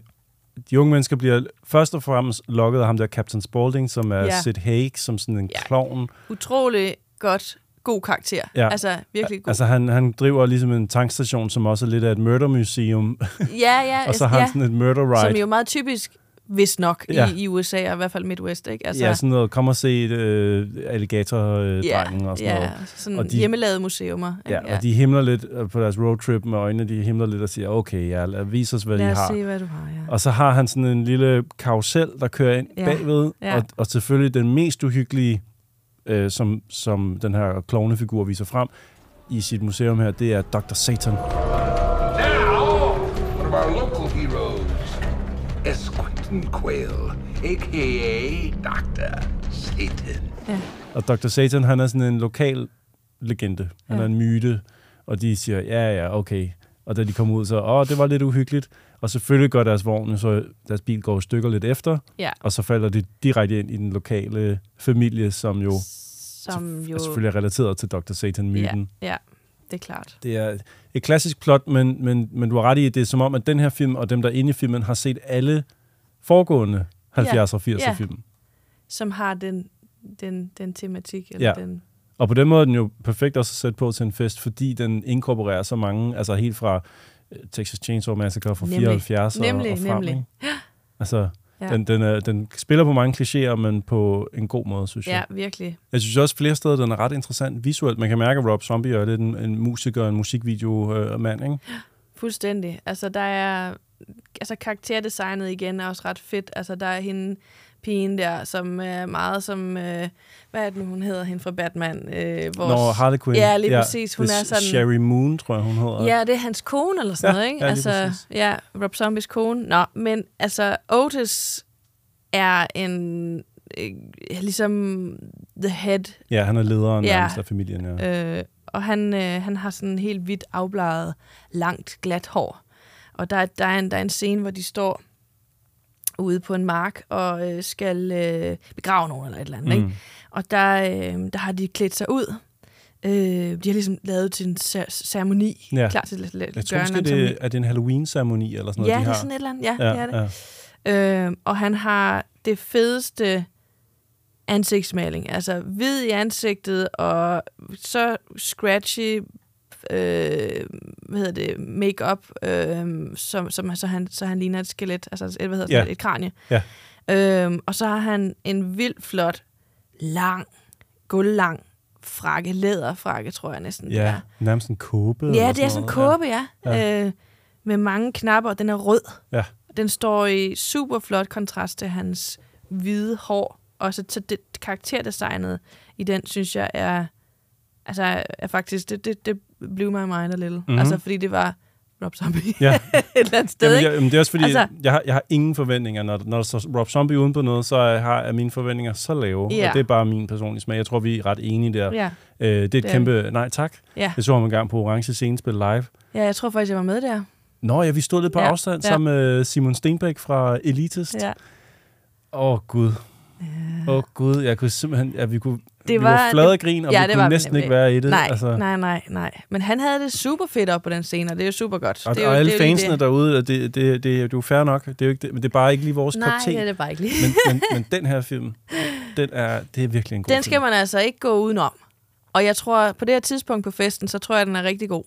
de unge mennesker bliver først og fremmest lokket af ham der Captain Spaulding, som er
Ja.
Sid Haig, som sådan en ja. klovn.
utrolig godt, god karakter.
Ja.
Altså, virkelig god.
Altså, han, han driver ligesom en tankstation, som også er lidt af et murder museum.
ja, ja.
og så har
ja,
han sådan et murder ride.
Som jo er meget typisk, hvis nok,
Ja.
i, i USA, og i hvert fald Midwest, ikke?
Altså, ja, sådan noget, kom og se øh, alligator-drengen
ja,
og sådan
ja,
noget.
sådan
og de,
hjemmelavede museumer. ikke?
Ja, og de himler lidt øh, på deres roadtrip med øjnene, de himler lidt og siger, okay, ja, lad, vis os, hvad
Lad
I
os
har.
se, hvad du har, ja.
Og så har han sådan en lille karusel, der kører ind
Ja,
bagved,
ja.
og, og selvfølgelig den mest uhyggelige, øh, som, som den her klovnefigur viser frem i sit museum her, det er Dr. Satan.
Now, one of our local heroes, Esquinton Quayle, a.k.a. Dr. Satan.
Og Dr. Satan, han er sådan en lokal legende. Han
Ja.
er en myte, og de siger, ja, ja, okay. Og da de kommer ud, så, åh, det var lidt uhyggeligt. Og selvfølgelig går deres vogn, så deres bil går i stykker lidt efter,
Ja.
og så falder de direkte ind i den lokale familie, som jo,
Som jo...
er selvfølgelig er relateret til Dr. Satan-myten.
Ja, ja, det er klart.
Det er et klassisk plot, men, men, men du har ret i, at det er som om, at den her film og dem, der er inde i filmen, har set alle foregående 70'er og 80'er
Ja.
film.
Som har den, den, den tematik, eller
Ja.
den...
Og på den måde er den jo perfekt også at sætte på til en fest, fordi den inkorporerer så mange, altså helt fra øh, Texas Chainsaw Massacre fra
Nemlig.
74 og,
Nemlig,
og frem.
nemlig.
ikke? Altså,
Ja.
den, den, er, den spiller på mange klichéer, men på en god måde, synes jeg.
Ja, virkelig.
Jeg synes også flere steder, den er ret interessant visuelt. Man kan mærke, at Rob Zombie er lidt en, en musiker, en musikvideo-mand, ikke?
Fuldstændig. Altså, der er... Altså, karakterdesignet igen er også ret fedt. Altså, der er hende pigen der, som er meget som... Øh, hvad er det nu, hun hedder, hende fra Batman? Øh,
Når Harley Quinn.
Ja, lige præcis. Hun er sådan...
Sherry Moon, tror jeg, hun hedder.
Ja, det er hans kone eller sådan
Ja,
noget, ikke?
ja,
altså,
præcis.
ja, Rob Zombies kone. Nå, men altså, Otis er en... Øh, ligesom the head.
Ja, han er lederen
Ja.
af familien, ja.
Øh, og han, øh, han har sådan helt hvidt afbladet, langt, glat hår. Og der, er- der, er en, der er en scene, hvor de står ude på en mark og øh, skal øh, begrave nogen eller et eller andet.
Mm.
Ikke? Og der, øh, der har de klædt sig ud. Øh, de har ligesom lavet til en cer- ceremoni.
Ja.
Klar til at la-
Jeg tror måske,
en
det, er det en Halloween-ceremoni eller sådan
Ja,
noget, de
det er
har?
sådan et eller andet. Ja, det er det.
Ja.
Øh, og han har det fedeste ansigtsmaling. Altså hvid i ansigtet, og så scratchy øh, hvad hedder det, make-up, øh, som, som, så, han, så han ligner et skelet, altså et, hvad hedder det, et kranie.
Ja.
Øhm, og så har han en vildt flot, lang, guldlang frakke, læderfrakke, tror jeg næsten det er.
Ja, nærmest en kåbe.
Ja, det er sådan en kåbe, ja.
Ja.
ja. Øh, med mange knapper, og den er rød.
Ja.
Den står i super flot kontrast til hans hvide hår. Og så, så det karakterdesignet i den, synes jeg, er, altså, er faktisk, det, det, det blew my mind a little.
Mhm.
Mm-hmm. Altså, fordi det var Rob Zombie
Ja.
et eller andet sted,
Jamen, jeg, jamen, det er også fordi,
Altså-
jeg, har, jeg har ingen forventninger. Når, når der står Rob Zombie uden på noget, så har, er mine forventninger så lave.
Ja.
Og det er bare min personlige smag. Jeg tror, vi er ret enige der.
Ja.
Øh, det er et
Det
kæmpe nej tak.
Ja.
Jeg så ham en gang på Orange Scene spille live.
Ja, jeg tror faktisk, jeg var med der.
Nå ja, vi stod lidt på
Ja,
afstand
ja.
sammen med Simon Stenbæk fra Elitist.
Ja.
Åh, Gud. Åh, oh, Gud. Jeg kunne simpelthen... Ja, vi kunne,
Det
var,
var,
flade grin, og
ja,
vi
det
kunne
var
næsten
nemlig.
ikke være i det.
Nej,
altså.
nej, nej, nej. Men han havde det super fedt op på den scene, og det er jo super godt.
Og,
det er
og
jo,
alle
det er
fansene
det.
derude, det, det, det, det er jo fair nok. Det er jo ikke det, men det er bare ikke lige vores
Nej,
kop te.
det er bare ikke lige.
men, men, men den her film, den er, det er virkelig en god
Den skal
film.
man altså ikke gå udenom. Og jeg tror, på det her tidspunkt på festen, så tror jeg, den er rigtig god.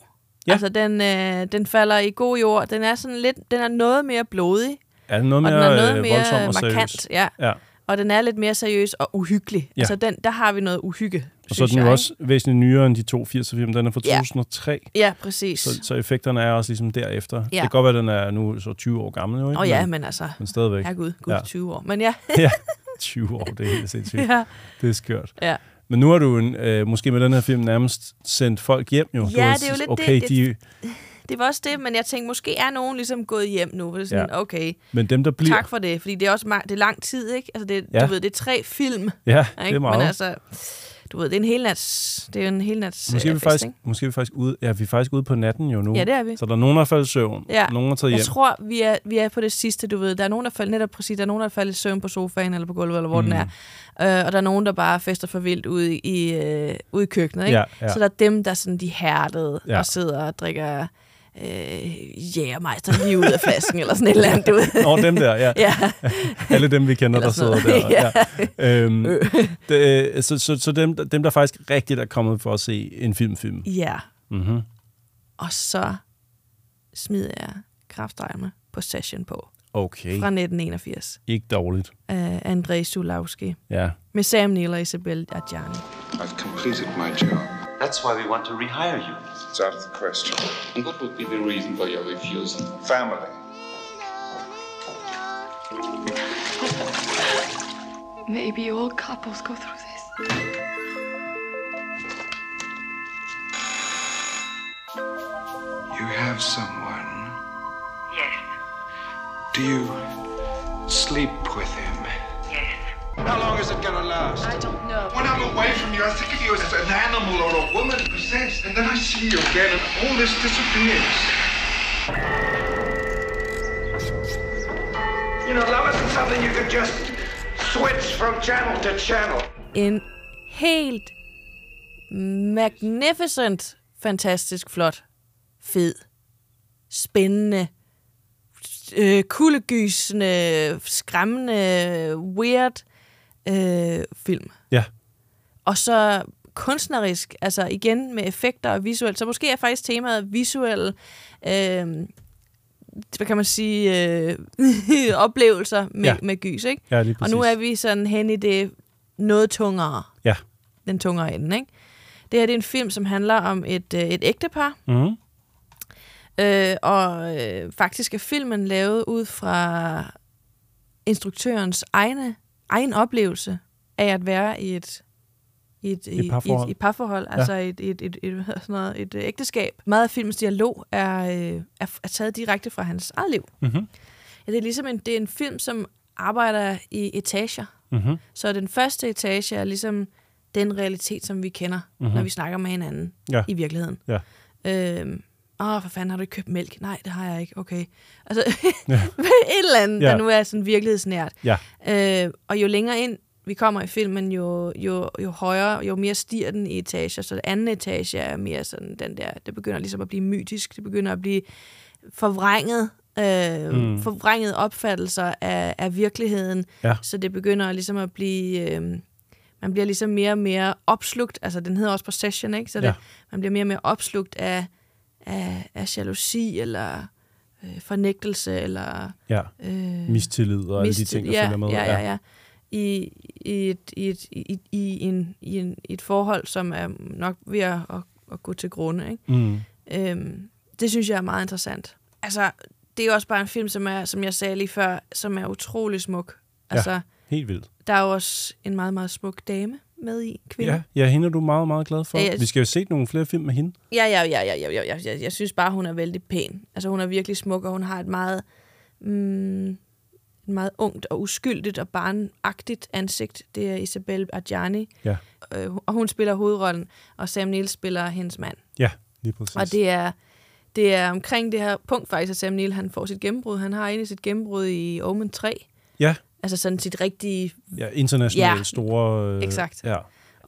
Ja.
Altså, den, øh, den falder i god jord. Den er sådan lidt, den er noget mere blodig.
Er den noget
og
mere,
den er noget
øh,
mere
voldsom og seriøs?
markant. Ja.
Ja.
Og den er lidt mere seriøs og uhyggelig.
Ja.
Altså, den, der har vi noget uhygge,
Og så er den jo også væsentligt nyere end de to 80'er film. Den er fra
Ja.
2003.
Ja, præcis.
Så, så effekterne er også ligesom derefter. Det
Ja.
kan godt være, at den er nu så 20 år gammel. Jo, ikke?
Åh ja, men altså...
Men stadigvæk.
Ja, gud, gud,
Ja.
20 år. Men ja.
ja, 20 år, det er helt sindssygt.
Ja.
Det er skørt.
Ja.
Men nu har du en, øh, måske med den her film nærmest sendt folk hjem jo. Du
Ja,
har
det er jo lidt
okay,
det.
De,
Det var også det, men jeg tænkte, måske er nogen ligesom gået hjem nu. Det er sådan,
Ja.
okay,
men dem, der bliver...
tak for det. Fordi det er også ma- det er lang tid, ikke? Altså, det,
Ja.
du ved, det er tre film.
Ja,
ikke?
det er meget.
Men altså, du ved, det er en hel nats... Det er en hel nats
Måske er,
øh,
vi
fest,
faktisk,
ikke?
måske er vi faktisk ude, ja, vi er faktisk ude på natten jo nu.
Ja, det er vi.
Så der er nogen, der er faldet i søvn.
Ja.
Nogen er taget hjem.
Jeg tror, vi er, vi er på det sidste, du ved. Der er nogen, der falder netop præcis, der er nogen, der falder i søvn på sofaen eller på gulvet, eller hvor mm. den er. Øh, og der er nogen, der bare fester for vildt ude i, øh, ude i køkkenet. Ikke?
Ja, ja.
Så der er dem, der sådan, de hærdede
ja.
og sidder og drikker øh, jægermeister lige ud af flasken, eller sådan et eller andet. Du ved.
Nå, dem der, ja.
ja.
Alle dem, vi kender, der sidder der.
noget.
ja. Øhm, det, så så, så dem, dem, der faktisk rigtigt er kommet for at se en filmfilm.
Ja.
Mm-hmm.
Og så smider jeg kraftdrejme på Session på.
Okay.
Fra 1981.
Ikke dårligt.
Af Andrei Sulawski.
Ja.
Med Sam Neill og Isabel Adjani.
I've completed my job.
That's why we want to rehire you.
It's out of the question. And what would be the reason for your refusal? Family.
Maybe all couples go through this.
You have someone.
Yes.
Do you sleep with him? How long is it gonna last?
I don't know.
When I'm away from you, I think of you as an animal or a woman possessed, and then I see you again, and all this disappears.
You know, love isn't something you can just switch from channel to channel.
En helt magnificent, fantastisk flot, fed, spændende, øh, kuldegysende, skræmmende, weird øh, film.
Ja.
Og så kunstnerisk, altså igen med effekter og visuelt. Så måske er faktisk temaet visuelle, øh, hvad kan man sige, øh, oplevelser med,
Ja.
med gys, ikke?
Ja, lige
og nu er vi sådan hen i det noget tungere,
Ja.
den tungere ende, ikke? Det her det er en film, som handler om et, øh, et ægtepar,
Mm-hmm.
øh, og øh, faktisk er filmen lavet ud fra instruktørens egne, egen oplevelse af at være i et et, i,
parforhold.
et, et parforhold,
Ja.
altså et, et, et, et, hedder sådan noget, et, øh, ægteskab. Meget af filmens dialog er, øh, er, er taget direkte fra hans eget liv.
Mm-hmm.
Ja, det er ligesom en, det er en film, som arbejder i etager.
Mm-hmm.
Så den første etage er ligesom den realitet, som vi kender,
Mhm.
mm-hmm. når vi snakker med hinanden
Ja.
i virkeligheden.
Ja.
Øhm, Åh, for fanden, har du ikke købt mælk? Nej, det har jeg ikke. Okay. Altså,
Ja.
et eller andet,
Ja.
der nu er sådan virkelighedsnært.
Ja.
Øh, og jo længere ind vi kommer i filmen, jo, jo, jo højere, jo mere stiger den i etager. Så anden etage er mere sådan den der, det begynder ligesom at blive mytisk, det begynder at blive forvrænget, øh,
Mm.
mm. forvrænget opfattelser af, af virkeligheden.
Ja.
Så det begynder ligesom at blive, øh, man bliver ligesom mere og mere opslugt, altså den hedder også Possession, ikke? Så det,
Ja.
man bliver mere og mere opslugt af, af, af jalousi, eller øh, fornægtelse, eller...
Ja.
Øh,
Mistillid og alle de ting, der
ja,
følger med.
Ja, ja, ja. I, i, et, i, et, i, i, en, i, en, et forhold, som er nok ved at, at, at gå til grunde. Ikke?
Mm.
Øhm, det synes jeg er meget interessant. Altså, det er jo også bare en film, som, er, som jeg sagde lige før, som er utrolig smuk. Altså,
ja, helt vildt.
der er jo også en meget, meget smuk dame med i, kvinde.
Ja, ja, hende er du meget, meget glad for.
Ja, jeg-
Vi skal jo se nogle flere film med hende.
Ja, ja, ja, ja, ja, ja, ja, ja. Jeg synes bare, hun er vældig pæn. Altså, hun er virkelig smuk, og hun har et meget, mm, et meget ungt og uskyldigt og barnagtigt ansigt. Det er Isabel Adjani.
Ja.
Øh, og hun spiller hovedrollen, og Sam Neill spiller hendes mand.
Ja, lige præcis.
Og det er, det er omkring det her punkt faktisk, at Sam Neill han får sit gennembrud. Han har egentlig sit gennembrud i Omen 3.
Ja.
Altså sådan sit rigtige...
Ja, internationalt
Ja,
store... Øh,
exakt.
Ja.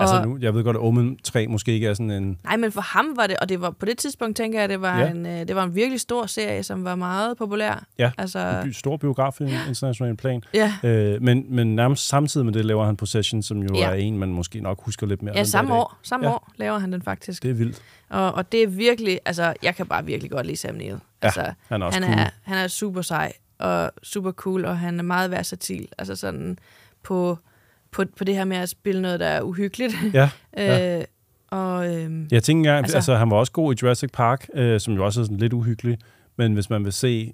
Altså nu, jeg ved godt, at Omen 3 måske ikke er sådan en...
Nej, men for ham var det, og det var på det tidspunkt, tænker jeg, det var,
Ja.
en, øh, det var en virkelig stor serie, som var meget populær.
Ja,
Altså,
en stor biograf i en international plan.
Ja.
Øh, men, men nærmest samtidig med det laver han Possession, som jo
Ja.
er en, man måske nok husker lidt mere.
ja, samme år, samme
ja.
år laver han den faktisk.
Det er vildt.
Og, og det er virkelig, altså, jeg kan bare virkelig godt lide Sam Neill.
Ja,
altså,
han er også
han
cool.
Er, han er super sej og super cool, og han er meget versatil. Altså sådan på, på, på det her med at spille noget, der er uhyggeligt.
Ja, ja.
øh, og, øhm,
Jeg tænker, altså,
Altså-
altså, han var også god i Jurassic Park, øh, som jo også er sådan lidt uhyggelig. Men hvis man vil se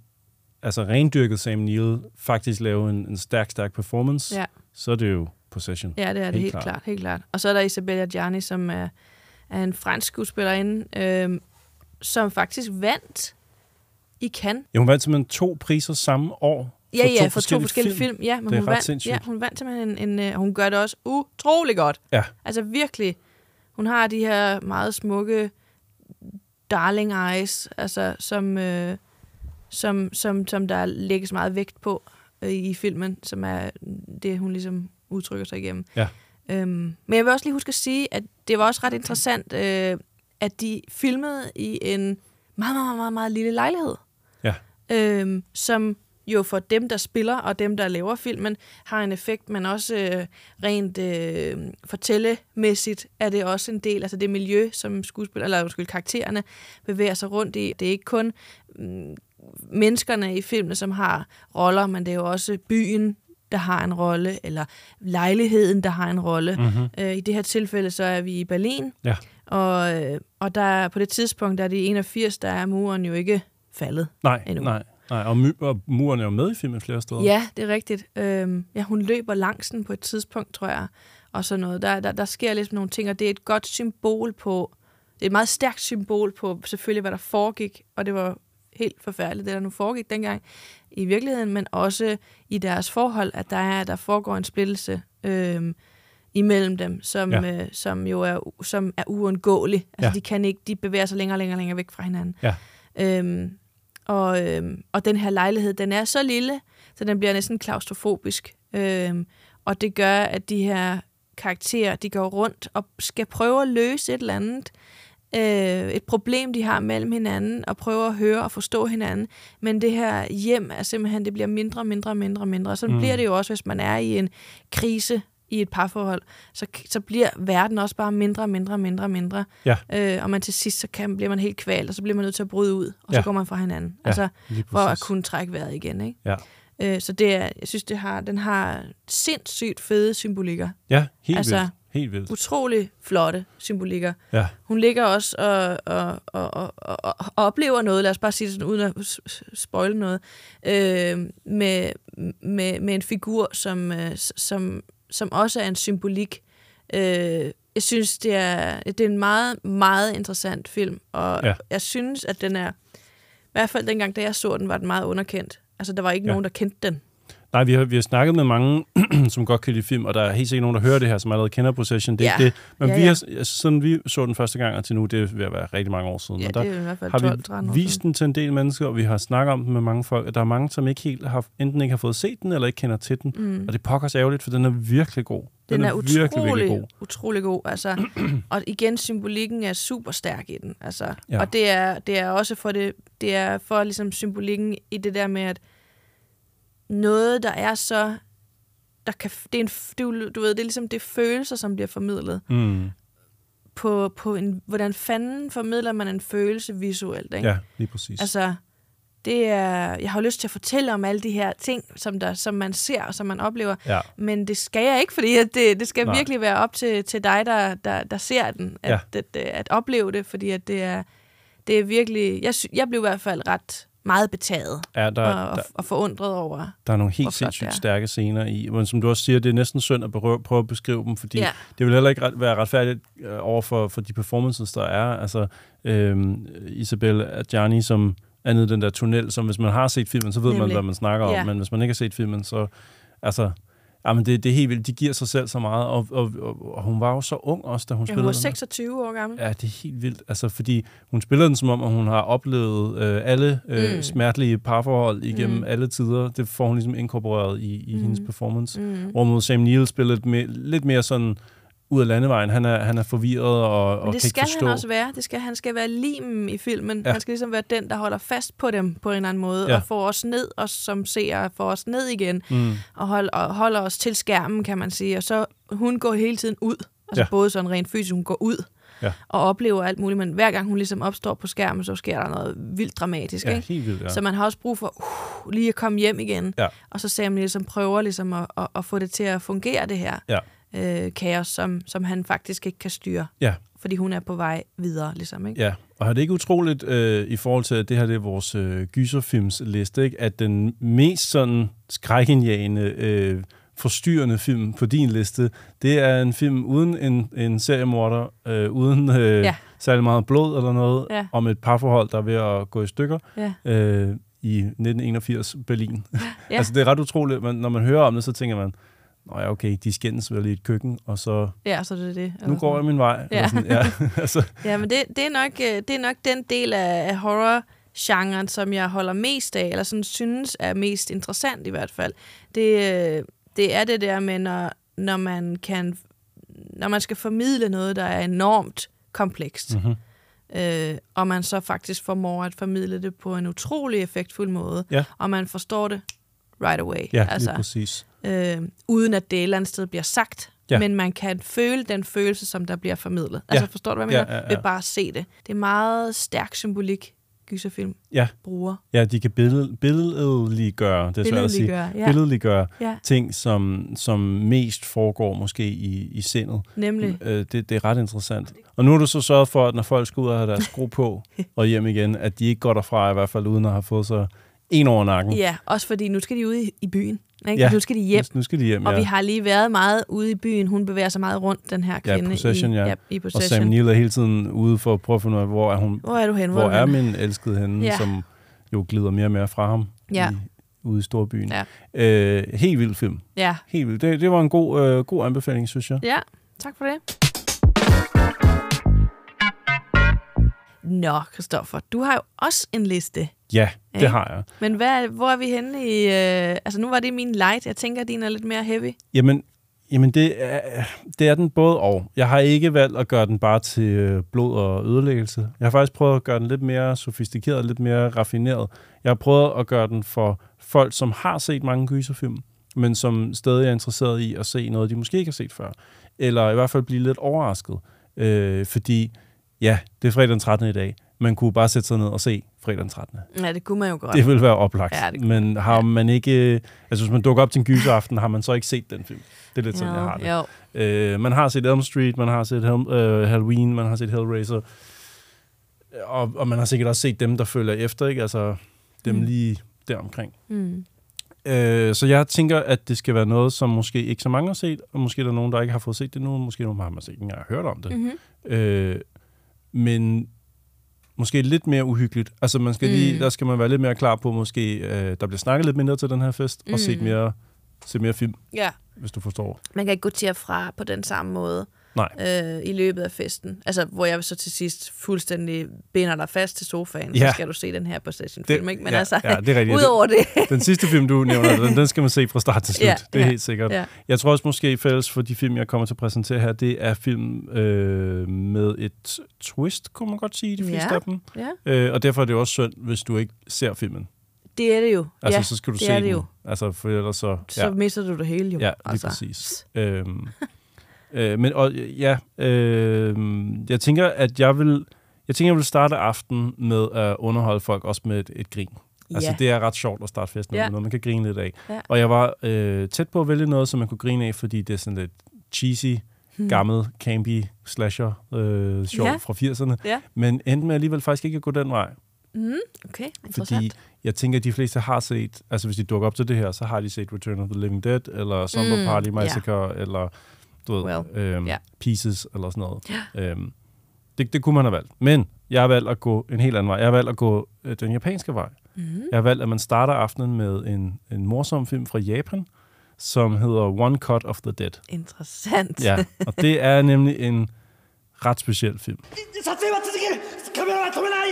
altså rendyrket Sam Neill faktisk lave en, en stærk, stærk performance,
Ja.
så er det jo Possession.
Ja, det er det helt, helt klart. Helt klart. Og så er der Isabella Gianni, som er, er en fransk skuespillerinde, øhm, som faktisk vandt i Cannes.
Ja, hun vandt simpelthen to priser samme år.
Ja, ja, for to forskellige film. Ja, men
det er
hun
ret
vandt,
sindssygt.
ja, hun vandt simpelthen en, en, øh, hun gør det også utrolig godt.
Ja.
Altså virkelig. Hun har de her meget smukke darling eyes, altså som, øh, som, som, som der lægges meget vægt på øh, i filmen, som er det, hun ligesom udtrykker sig igennem.
Ja.
Øhm, men jeg vil også lige huske at sige, at det var også ret interessant, øh, at de filmede i en meget, meget, meget, meget lille lejlighed Øhm, som jo for dem, der spiller og dem, der laver filmen, har en effekt, men også øh, rent øh, fortællemæssigt er det også en del, altså det miljø, som skuespiller, eller undskyld, karaktererne bevæger sig rundt i. Det er ikke kun mm, menneskerne i filmene, som har roller, men det er jo også byen, der har en rolle, eller lejligheden, der har en rolle.
Mhm.
Øh, I det her tilfælde, så er vi i Berlin,
Ja.
og, øh, og der, på det tidspunkt, der er det i 81, der er muren jo ikke faldet
Nej,
endnu.
nej, nej. Og, my, og muren er jo med i filmen flere steder.
Ja, det er rigtigt. Øhm, ja, hun løber langs den på et tidspunkt, tror jeg, og sådan noget. Der, der, der sker ligesom nogle ting, og det er et godt symbol på, det er et meget stærkt symbol på selvfølgelig, hvad der foregik, og det var helt forfærdeligt, det der nu foregik dengang i virkeligheden, men også i deres forhold, at der, er, der foregår en splittelse øhm, imellem dem, som,
Ja.
øh, som jo er, som er uundgåelig. Altså,
Ja.
de kan ikke, de bevæger sig længere og længere, længere væk fra hinanden.
Ja.
Øhm, og, øhm, og den her lejlighed, den er så lille, så den bliver næsten klaustrofobisk. Øhm, og det gør, at de her karakterer, de går rundt og skal prøve at løse et eller andet, øh, et problem, de har mellem hinanden, og prøve at høre og forstå hinanden. Men det her hjem er simpelthen, det bliver mindre, mindre, mindre, mindre. Sådan
Mm.
bliver det jo også, hvis man er i en krise i et parforhold. Så, så bliver verden også bare mindre, mindre, mindre, mindre.
Ja.
Øh, og man til sidst, så kan, bliver man helt kvalt, og så bliver man nødt til at bryde ud, og
Ja.
så går man fra hinanden.
Ja,
altså, for at kunne trække vejret igen. Ikke?
Ja.
Øh, så det er, jeg synes, det har, den har sindssygt fede symbolikker.
Ja, helt
altså,
vildt. Helt vildt.
utrolig flotte symbolikker.
Ja.
Hun ligger også og, og, og, og, og, og oplever noget, lad os bare sige det sådan, uden at spoile noget, øh, med, med, med en figur, som, øh, som, som også er en symbolik. Øh, jeg synes, det er, det er en meget, meget interessant film, og
Ja.
jeg synes, at den er, i hvert fald dengang, da jeg så den, var den meget underkendt. Altså, der var ikke
Ja.
nogen, der kendte den.
Nej, vi har, vi har snakket med mange, som godt kan lide film, og der er helt sikkert nogen, der hører det her, som allerede kender Possession. Det er
Ja.
ikke det. Men
Ja,
vi
ja.
har, altså, sådan vi så den første gang, og til nu, det er ved at være rigtig mange år siden.
Ja,
og der
det er i hvert fald
har
12-13 år
vi vist den til en del mennesker, og vi har snakket om den med mange folk, og der er mange, som ikke helt har, enten ikke har fået set den, eller ikke kender til den.
Mm.
Og det pokker os ærgerligt, for den er virkelig god.
Den, er, utrolig,
virkelig, virkelig god.
utrolig god. Altså, og igen, symbolikken er super stærk i den. Altså,
Ja.
Og det er, det er også for det, det er for ligesom symbolikken i det der med, at noget, der er så... Der kan, det er en, du, du ved, det er ligesom det er følelser, som bliver formidlet.
Mm.
På, på en, hvordan fanden formidler man en følelse visuelt, ikke?
Ja, lige præcis.
Altså, det er, jeg har jo lyst til at fortælle om alle de her ting, som, der, som man ser og som man oplever,
Ja.
men det skal jeg ikke, fordi at det, det skal
Nej.
Virkelig være op til, til dig, der, der, der ser den, at,
Ja.
at, at, at opleve det, fordi at det er, det er virkelig, jeg, jeg blev i hvert fald ret meget betaget
Ja, der-
og, og,
der-
og forundret over.
Der er nogle helt sindssygt stærke scener i, men som du også siger, det er næsten synd at prøve, prøve at beskrive dem, fordi
Ja.
det vil heller ikke ret, være retfærdigt øh, over for, for de performances, der er. Altså, øhm, Isabel Adjani, som er nede den der tunnel, som hvis man har set filmen, så ved man,
Nemlig.
hvad man snakker om,
Ja.
men hvis man ikke har set filmen, så altså, Jamen, det, det er helt vildt. De giver sig selv så meget, og, og, og, og hun var jo så ung også, da hun
Ja,
spillede
hun var
den her.
26 år gammel.
Ja, det er helt vildt. Altså, fordi hun spiller den som om, at hun har oplevet øh, alle øh,
Mm.
smertelige parforhold igennem
Mm.
alle tider. Det får hun ligesom inkorporeret i, i
Mm.
hendes performance.
Mm.
Hvorimod Sam Neill spiller lidt mere, lidt mere sådan ud af landevejen. Han er, han er forvirret og, og
Men det
kan
skal han også være. Det skal, han skal være limen i filmen.
Ja.
Han skal ligesom være den, der holder fast på dem på en eller anden måde,
Ja.
og får os ned, os som ser, får os ned igen,
Mm.
og, hold, og holder os til skærmen, kan man sige. Og så hun går hele tiden ud. Altså ja. både sådan rent fysisk, hun går ud
Ja.
og oplever alt muligt, men hver gang hun ligesom opstår på skærmen, så sker der noget vildt dramatisk.
Ja,
ikke?
helt vildt, ja.
Så man har også brug for uh, lige at komme hjem igen.
Ja.
Og så Sam ligesom prøver ligesom at, at, at få det til at fungere, det her
Ja.
Øh, kaos, som, som han faktisk ikke kan styre.
Ja.
Fordi hun er på vej videre, ligesom. Ikke?
Ja, og er det ikke utroligt øh, i forhold til, at det her det er vores øh, gyserfilms liste, ikke? at den mest sådan skrækindjagende, øh, forstyrrende film på din liste, det er en film uden en, en seriemorder, øh, uden øh,
Ja.
særlig meget blod eller noget,
Ja.
om et parforhold, der er ved at gå i stykker
Ja.
øh, i 1981 Berlin.
Ja.
altså det er ret utroligt, men når man hører om det, så tænker man, Nå ja, okay, de skændes vel i et køkken, og så
Ja, så er det det.
nu går jeg min vej.
Ja.
Sådan, ja, altså,
Ja, men det, det, er nok, øh, det er nok den del af af horror-genren, som jeg holder mest af, eller sådan synes er mest interessant i hvert fald. Det, øh, det er det der med, når, når man kan når man skal formidle noget, der er enormt komplekst,
Mhm.
øh, og man så faktisk formår at formidle det på en utrolig effektfuld måde,
Ja.
og man forstår det right away.
ja, altså, lige præcis.
øh, uden at det et eller andet sted bliver sagt.
Ja.
Ja. Men man kan føle den følelse, som der bliver formidlet. Altså forstår du, hvad jeg
Ja,
mener?
ja, ja.
Ved bare at se det. Det er meget stærk symbolik, gyserfilm
Ja.
bruger.
Ja, de kan billed, billedliggøre, det er svært at sige,
ja.
billedliggøre
Ja.
ting, som, som mest foregår måske i, i sindet.
Nemlig.
Øh, det, det er ret interessant. Og nu har du så sørget for, at når folk skal ud og have deres sko på og hjem igen, at de ikke går derfra i hvert fald uden at have fået sig en over nakken.
Ja, også fordi nu skal de ud i, i byen. Ikke?
Ja,
Nu skal de hjem.
Nu skal de hjem,
Og
ja.
vi har lige været meget ude i byen. Hun bevæger sig meget rundt, den her
Ja,
kvinde.
possession,
i,
ja.
ja. i
Og
possession.
Sam Neill er hele tiden ude for at prøve at finde ud af, hvor er hun?
Hvor er du henne?
Hvor,
Hvor er
min elskede henne,
Ja.
som jo glider mere og mere fra ham
Ja.
i, ude i storbyen.
Ja.
Øh, helt vild film.
Ja.
Helt vildt. Det, det var en god, øh, god anbefaling, synes jeg.
Ja, tak for det. Nå, Christoffer, du har jo også en liste.
Ja, det
Ikke?
har jeg.
Men hvad, hvor er vi henne i... Øh, altså, nu var det min light. Jeg tænker, at din er lidt mere heavy.
Jamen, jamen det, er, det er den både og. Jeg har ikke valgt at gøre den bare til øh, blod og ødelæggelse. Jeg har faktisk prøvet at gøre den lidt mere sofistikeret, lidt mere raffineret. Jeg har prøvet at gøre den for folk, som har set mange gyserfilm, men som stadig er interesseret i at se noget, de måske ikke har set før. Eller i hvert fald blive lidt overrasket. Øh, fordi, ja, det er fredag den 13. i dag. Man kunne bare sætte sig ned og se fredag den 13.
Ja, det kunne man jo godt.
Det vil være oplagt.
Ja, det
men har man ikke... Altså, hvis man dukker op til en gyseraften, har man så ikke set den film. Det er lidt sådan,
Jo,
jeg har det.
jo.
Øh, man har set Elm Street, man har set Hel- øh, Halloween, man har set Hellraiser. Og, og man har sikkert også set dem, der følger efter, ikke? Altså, dem
Mm.
lige deromkring.
Mm.
Øh, så jeg tænker, at det skal være noget, som måske ikke så mange har set, og måske er der nogen, der ikke har fået set det nu, måske nogen har man set, ikke engang hørt om det.
Mhm.
Øh, men måske lidt mere uhyggeligt. Altså man skal lige,
Mm.
der skal man være lidt mere klar på, måske øh, der bliver snakket lidt mindre til den her fest, mm. og set
Mm.
mere, set mere film,
Ja.
hvis du forstår.
Man kan ikke gå til og fra på den samme måde
Nej.
øh, i løbet af festen. Altså, hvor jeg så til sidst fuldstændig binder dig fast til sofaen,
Ja.
så skal du se den her Possession-film, ikke? Men
ja,
altså,
ja, det er rigtigt.
udover det...
Den sidste film, du nævner, den, den skal man se fra start til slut.
Ja,
det er
ja,
helt sikkert.
ja.
Jeg tror også måske fælles for de film, jeg kommer til at præsentere her, det er film øh, med et twist, kunne man godt sige, de fleste
Ja,
af dem.
ja.
Øh, og derfor er det også synd, hvis du ikke ser filmen.
Det er det jo.
Altså,
ja,
så skal du
det
se
er
den.
det jo.
Altså, for ellers så...
Så mister du det hele jo.
Ja, lige
altså.
præcis. øhm, øh, men og, ja, øh, jeg tænker, at jeg vil, jeg tænker, jeg vil starte aftenen med at underholde folk også med et, et grin. Altså,
Ja.
det er ret sjovt at starte festen
Ja.
med noget, man kan grine lidt af.
Ja.
Og jeg var øh, tæt på at vælge noget, som man kunne grine af, fordi det er sådan lidt cheesy,
Hmm.
gammel, campy slasher øh, sjov
Ja.
fra 80'erne.
Ja.
Men endte med alligevel faktisk ikke at gå den vej.
Mm, okay.
Fordi jeg tænker, at de fleste har set, altså hvis de dukker op til det her, så har de set Return of the Living Dead, eller Slumber
Mm,
Party. Massacre, eller du ved,
Well,
øhm,
ja.
Pieces, eller sådan noget. Øhm, det, det kunne man have valgt. Men jeg har valgt at gå en helt anden vej. Jeg har valgt at gå øh, den japanske vej.
Mhm.
Jeg har valgt, at man starter aftenen med en, en morsom film fra Japan, som hedder One Cut of the Dead.
Interessant.
Ja, og det er nemlig en ret speciel film.
撮影は続けるカメラは止めない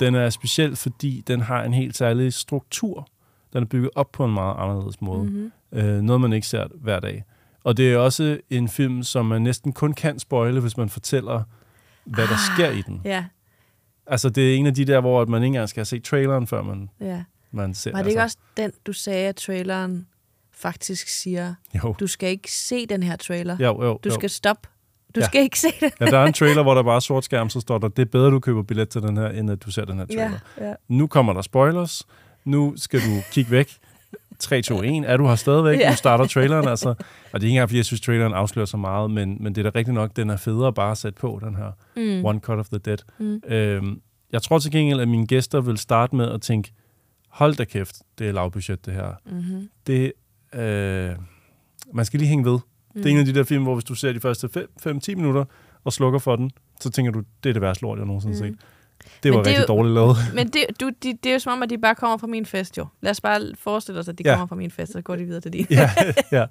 Den er speciel, fordi den har en helt særlig struktur. Den er bygget op på en meget anderledes måde.
Mhm.
Øh, noget, man ikke ser hver dag. Og det er også en film, som man næsten kun kan spoile, hvis man fortæller, hvad der sker i den.
Ja,
Altså, det er en af de der, hvor man ikke engang skal have set traileren, før man,
ja.
man ser.
Var det ikke
altså.
også den, du sagde, at traileren faktisk siger,
Jo.
du skal ikke se den her trailer.
Jo, jo,
du
jo.
skal stoppe. Du
Ja.
skal ikke se den.
Ja, der er en trailer, hvor der bare er sort skærm, så står der, det er bedre, du køber billet til den her, end at du ser den her trailer.
Ja, ja.
Nu kommer der spoilers. Nu skal du kigge væk. 3, 2, 1. Er du her stadigvæk?
Ja.
Nu starter traileren, altså. Og det er ikke engang, fordi jeg synes, traileren afslører så meget, men, men det er da rigtigt nok, den er federe bare at sætte på, den her
Mm.
One Cut of the Dead.
Mm.
Øhm, jeg tror til gengæld, at mine gæster vil starte med at tænke, hold da kæft, det er lavbudget, det her.
Mhm.
Det, øh, man skal lige hænge ved. Mm. Det er en af de der film, hvor hvis du ser de første 5-10 minutter og slukker for den, så tænker du, det er det værste lort, jeg nogensinde har
Mm.
set. Det var
Men det
rigtig
jo-
dårligt lavet.
Men det, du, de, det er jo som om, at de bare kommer fra min fest, jo. Lad os bare forestille os, at de
Ja.
kommer fra min fest, så går de videre til din.
ja, ja.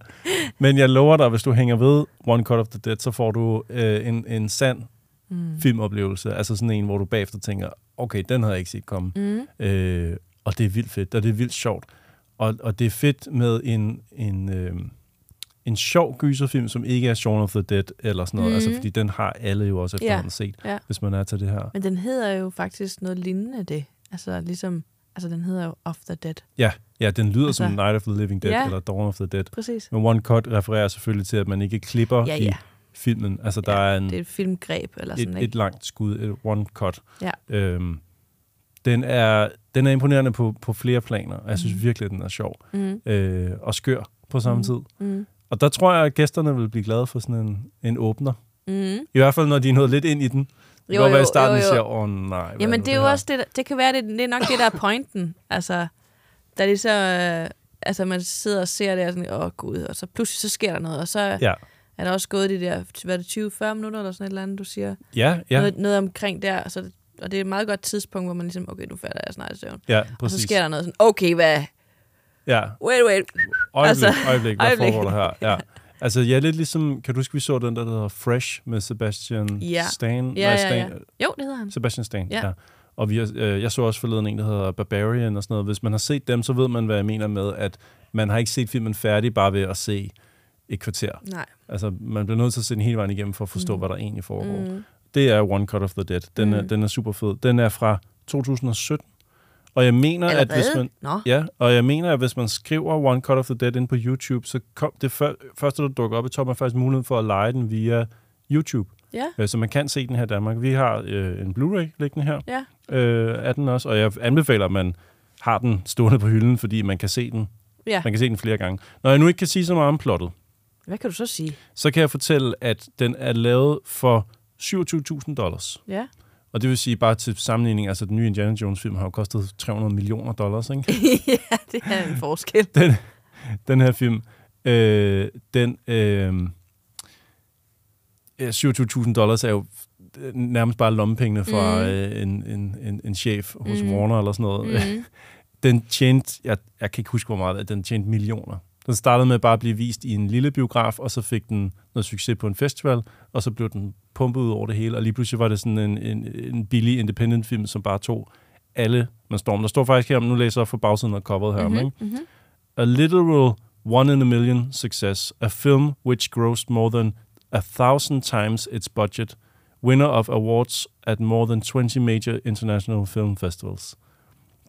Men jeg lover dig, hvis du hænger ved One Cut of the Dead, så får du øh, en, en sand
Mm.
filmoplevelse. Altså sådan en, hvor du bagefter tænker, okay, den havde jeg ikke set komme.
Mm.
Øh, og det er vildt fedt, og det er vildt sjovt. Og, og det er fedt med en, en, øh, en sjov gyserfilm, som ikke er Shaun of the Dead eller sådan noget.
Mhm.
Altså, fordi den har alle jo også efterhånden
Ja,
set,
ja.
hvis man er til det her.
Men den hedder jo faktisk noget lignende det. Altså ligesom, altså den hedder jo Off the Dead.
Ja, ja den lyder
Altså-
som Night of the Living Dead
Ja.
eller Dawn of the Dead.
Præcis.
Men One Cut refererer selvfølgelig til, at man ikke klipper
Ja,
i
ja.
filmen. Altså, der er en,
Det er et filmgreb eller sådan,
et,
ikke?
et langt skud, et one cut.
Ja.
Øhm, den, er, den er imponerende på, på flere planer, og jeg synes
Mhm.
virkelig, at den er sjov.
Mhm.
Øh, og skør på samme
Mhm.
tid.
Mhm.
Og der tror jeg, at gæsterne vil blive glade for sådan en, en åbner.
Mhm.
I hvert fald, når de er nået lidt ind i den. Det kan
Jo,
godt være i starten,
jo, jo.
siger, åh oh, nej.
Jamen det er jo
her?"
også det, der- det kan være, det, det er nok det, der er pointen. Altså, da det så, øh, altså man sidder og ser det, og sådan, åh gud, og så pludselig så sker der noget, og så
Ja.
er der også gået de der, hvad er det, 20-40 minutter eller sådan et eller andet, du siger?
Ja, ja.
Noget, noget omkring der, så, det- og det er et meget godt tidspunkt, hvor man ligesom, okay, nu falder jeg snart i søvn.
Ja,
Og så
præcis.
sker der noget sådan, okay, hvad?
Ja.
Wait, wait.
Øjeblik,
Altså,
øjeblik, hvad
øjeblik.
foregår der her? Ja. Altså, jeg er lidt ligesom, kan du huske, vi så den der, der hedder Fresh med Sebastian
Ja.
Stan?
Ja,
Nej,
ja,
Stan,
ja. Jo, det hedder han.
Sebastian Stan, ja.
Ja.
ja. Og vi, har- øh, jeg så også forleden en, der hedder Barbarian og sådan noget. Hvis man har set dem, så ved man, hvad jeg mener med, at man har ikke set filmen færdig bare ved at se et kvarter.
Nej.
Altså, man bliver nødt til at se den hele vejen igennem for at forstå,
Mm.
hvad der egentlig foregår.
Mm.
Det er One Cut of the Dead. Den, mm. er, den er super fed. Den er fra 2017. Og jeg mener, at hvis man,
Nå.
ja, og jeg mener, at hvis man skriver One Cut of the Dead ind på YouTube, så kom det før, første, der dukker op i toppen, er faktisk muligheden for at lege den via YouTube.
Ja.
Øh, Så man kan se den her i Danmark. Vi har øh, en Blu-ray liggende her
Ja.
øh, af den også, og jeg anbefaler, at man har den stående på hylden, fordi man kan se den.
Ja.
Man kan se den flere gange. Når jeg nu ikke kan sige så meget om plottet,
Hvad kan du så sige?
så kan jeg fortælle, at den er lavet for 27.000 dollars.
Ja.
Og det vil sige, bare til sammenligning, altså den nye Indiana Jones-film har jo kostet 300 millioner dollars, ikke?
ja, det er en forskel.
den, den her film, øh, den, øh, ja, 27.000 dollars er jo nærmest bare lommepengene fra
Mm.
øh, en, en, en, en chef hos
mm.
Warner eller sådan noget.
Mm.
den tjente, jeg, jeg kan ikke huske, hvor meget, den tjente millioner. Den startede med bare at blive vist i en lille biograf, og så fik den noget succes på en festival, og så blev den pumpet ud over det hele, og lige pludselig var det sådan en, en, en billig independent film, som bare tog alle med storm. Der står faktisk her, nu læser jeg for bagsiden af coveret her,
Mhm,
ikke?
mhm.
A literal one in a million success. A film which grossed more than a thousand times its budget. Winner of awards at more than 20 major international film festivals.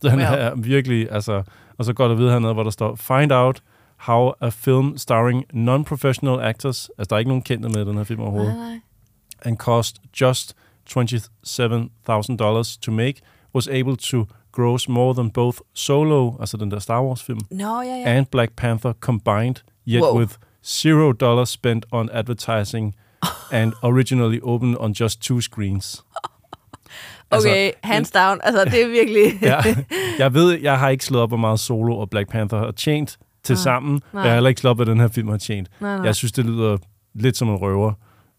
Den
Wow.
er virkelig, altså, og så går der videre hernede, hvor der står, Find out how a film starring non-professional actors, altså der er ikke nogen kendte med den her film overhovedet,
Nej, nej.
and cost just $27,000 to make, was able to gross more than both Solo, altså den der Star Wars-film,
Nå, ja, ja.
and Black Panther combined, yet
Wow.
with zero dollars spent on advertising and originally opened on just two screens. Altså,
Okay, hands down. Altså, det er virkelig...
ja, jeg ved, jeg har ikke slået op, hvor meget Solo og Black Panther har tjent til
Nej,
sammen.
nej.
Jeg har heller ikke slået hvad den her film har tjent.
Nej, nej.
Jeg synes, det lyder lidt som en røver.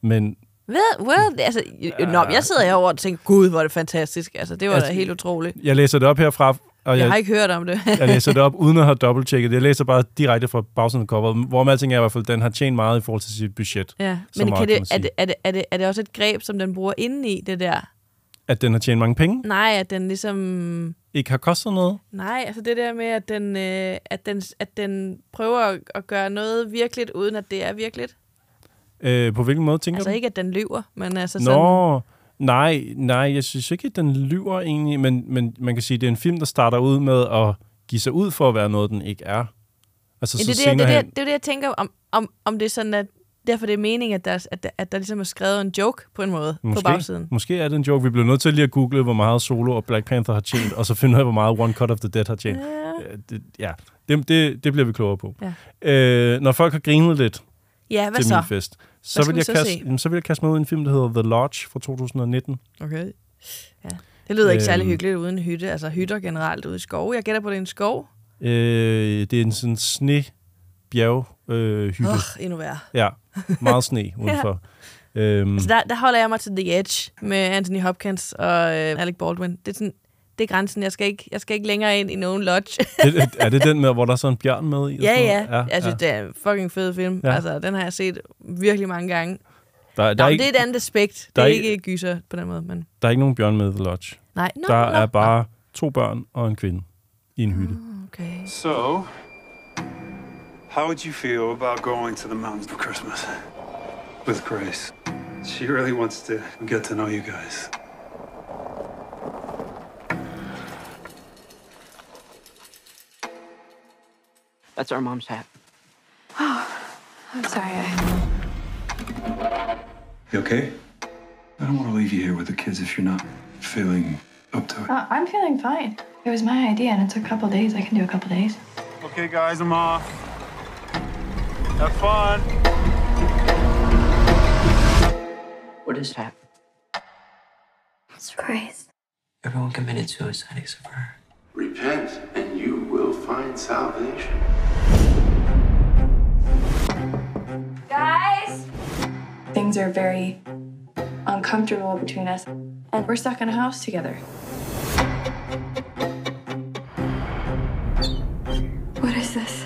Men
Hvad? What? Altså, ja. Nå, jeg sidder herovre og tænker, gud, hvor er det fantastisk. Altså, det var
Altså,
da helt utroligt.
jeg læser det op herfra, og
Jeg
jeg,
har ikke hørt om det.
jeg læser det op uden at have dobbelttjekket. Jeg læser bare direkte fra bagsiden af coveret, hvor man er i hvert fald, den har tjent meget i forhold til sit budget.
Ja, men kan det, er, det, er, det, er, det, er det også et greb, som den bruger indeni, det der?
At den har tjent mange penge,
Nej, at den ligesom...
ikke har kostet noget.
Nej, altså det der med, at den, øh, at den, at den prøver at, at gøre noget virkeligt, uden at det er virkeligt.
Øh, på hvilken måde tænker
Altså
du?
ikke, at den lyver, men altså sådan...
Nå, nej, nej, jeg synes ikke, at den lyver egentlig, men, men man kan sige, at det er en film, der starter ud med at give sig ud for at være noget, den ikke er. Altså,
Ja,
så
det, er det, det, det, det er det, jeg tænker, om, om, om det er sådan, at derfor det er meningen, at der, at, der, at der ligesom er skrevet en joke på en måde
Måske,
på bagsiden.
måske er det en joke. Vi bliver nødt til lige at google, hvor meget Solo og Black Panther har tjent, og så finde ud af, hvor meget One Cut of the Dead har tjent. Ja, det, ja. Det, det, det bliver vi klogere på.
Ja.
Øh, når folk har grinet lidt
Ja, hvad
til
så?
min fest, så vil, jeg
så
kaste, jamen, så vil jeg kaste mig ud i en film, der hedder The Lodge fra 2019.
Okay. Ja. Det lyder ikke særlig
Øhm.
hyggeligt uden hytte. Altså hytter generelt ude i skove. Jeg gætter på, det er en skov.
Øh, det er en sådan sne bjerg øh, hytte.
Åh, endnu værre.
Ja, meget sne udenfor. ja. øhm,
Altså der, der holder jeg mig til The Edge med Anthony Hopkins og øh, Alec Baldwin. Det er, sådan, det er grænsen. Jeg skal, ikke, jeg skal ikke længere ind i nogen lodge.
det, er det den med, hvor der er sådan en bjørn med i?
ja, ja.
noget?
Jeg synes, det er en fucking fed film.
Ja.
Ja. Altså, den har jeg set virkelig mange gange.
Der, der,
Der
er
Nå,
ikke,
det er et andet aspekt. Det
der
er
er
ikke gyser på den måde, men...
der er ikke nogen bjørn med i The Lodge.
Nej, nå,
der
nå,
er bare to børn og en kvinde i en hytte.
Okay.
So, how would you feel about going to the mountains for Christmas with Grace? She really wants to get to know you guys.
That's our mom's hat.
Oh, I'm sorry. I...
You okay? I don't want to leave you here with the kids if you're not feeling up to it.
Uh, I'm feeling fine. It was my idea, and it took a couple days. I can do a couple days.
Okay, guys, I'm off. Have fun.
What is that?
It's Grace.
Everyone committed suicide except for her.
Repent, and you will find salvation.
Guys! Things are very uncomfortable between us, and we're stuck in a house together. What is this?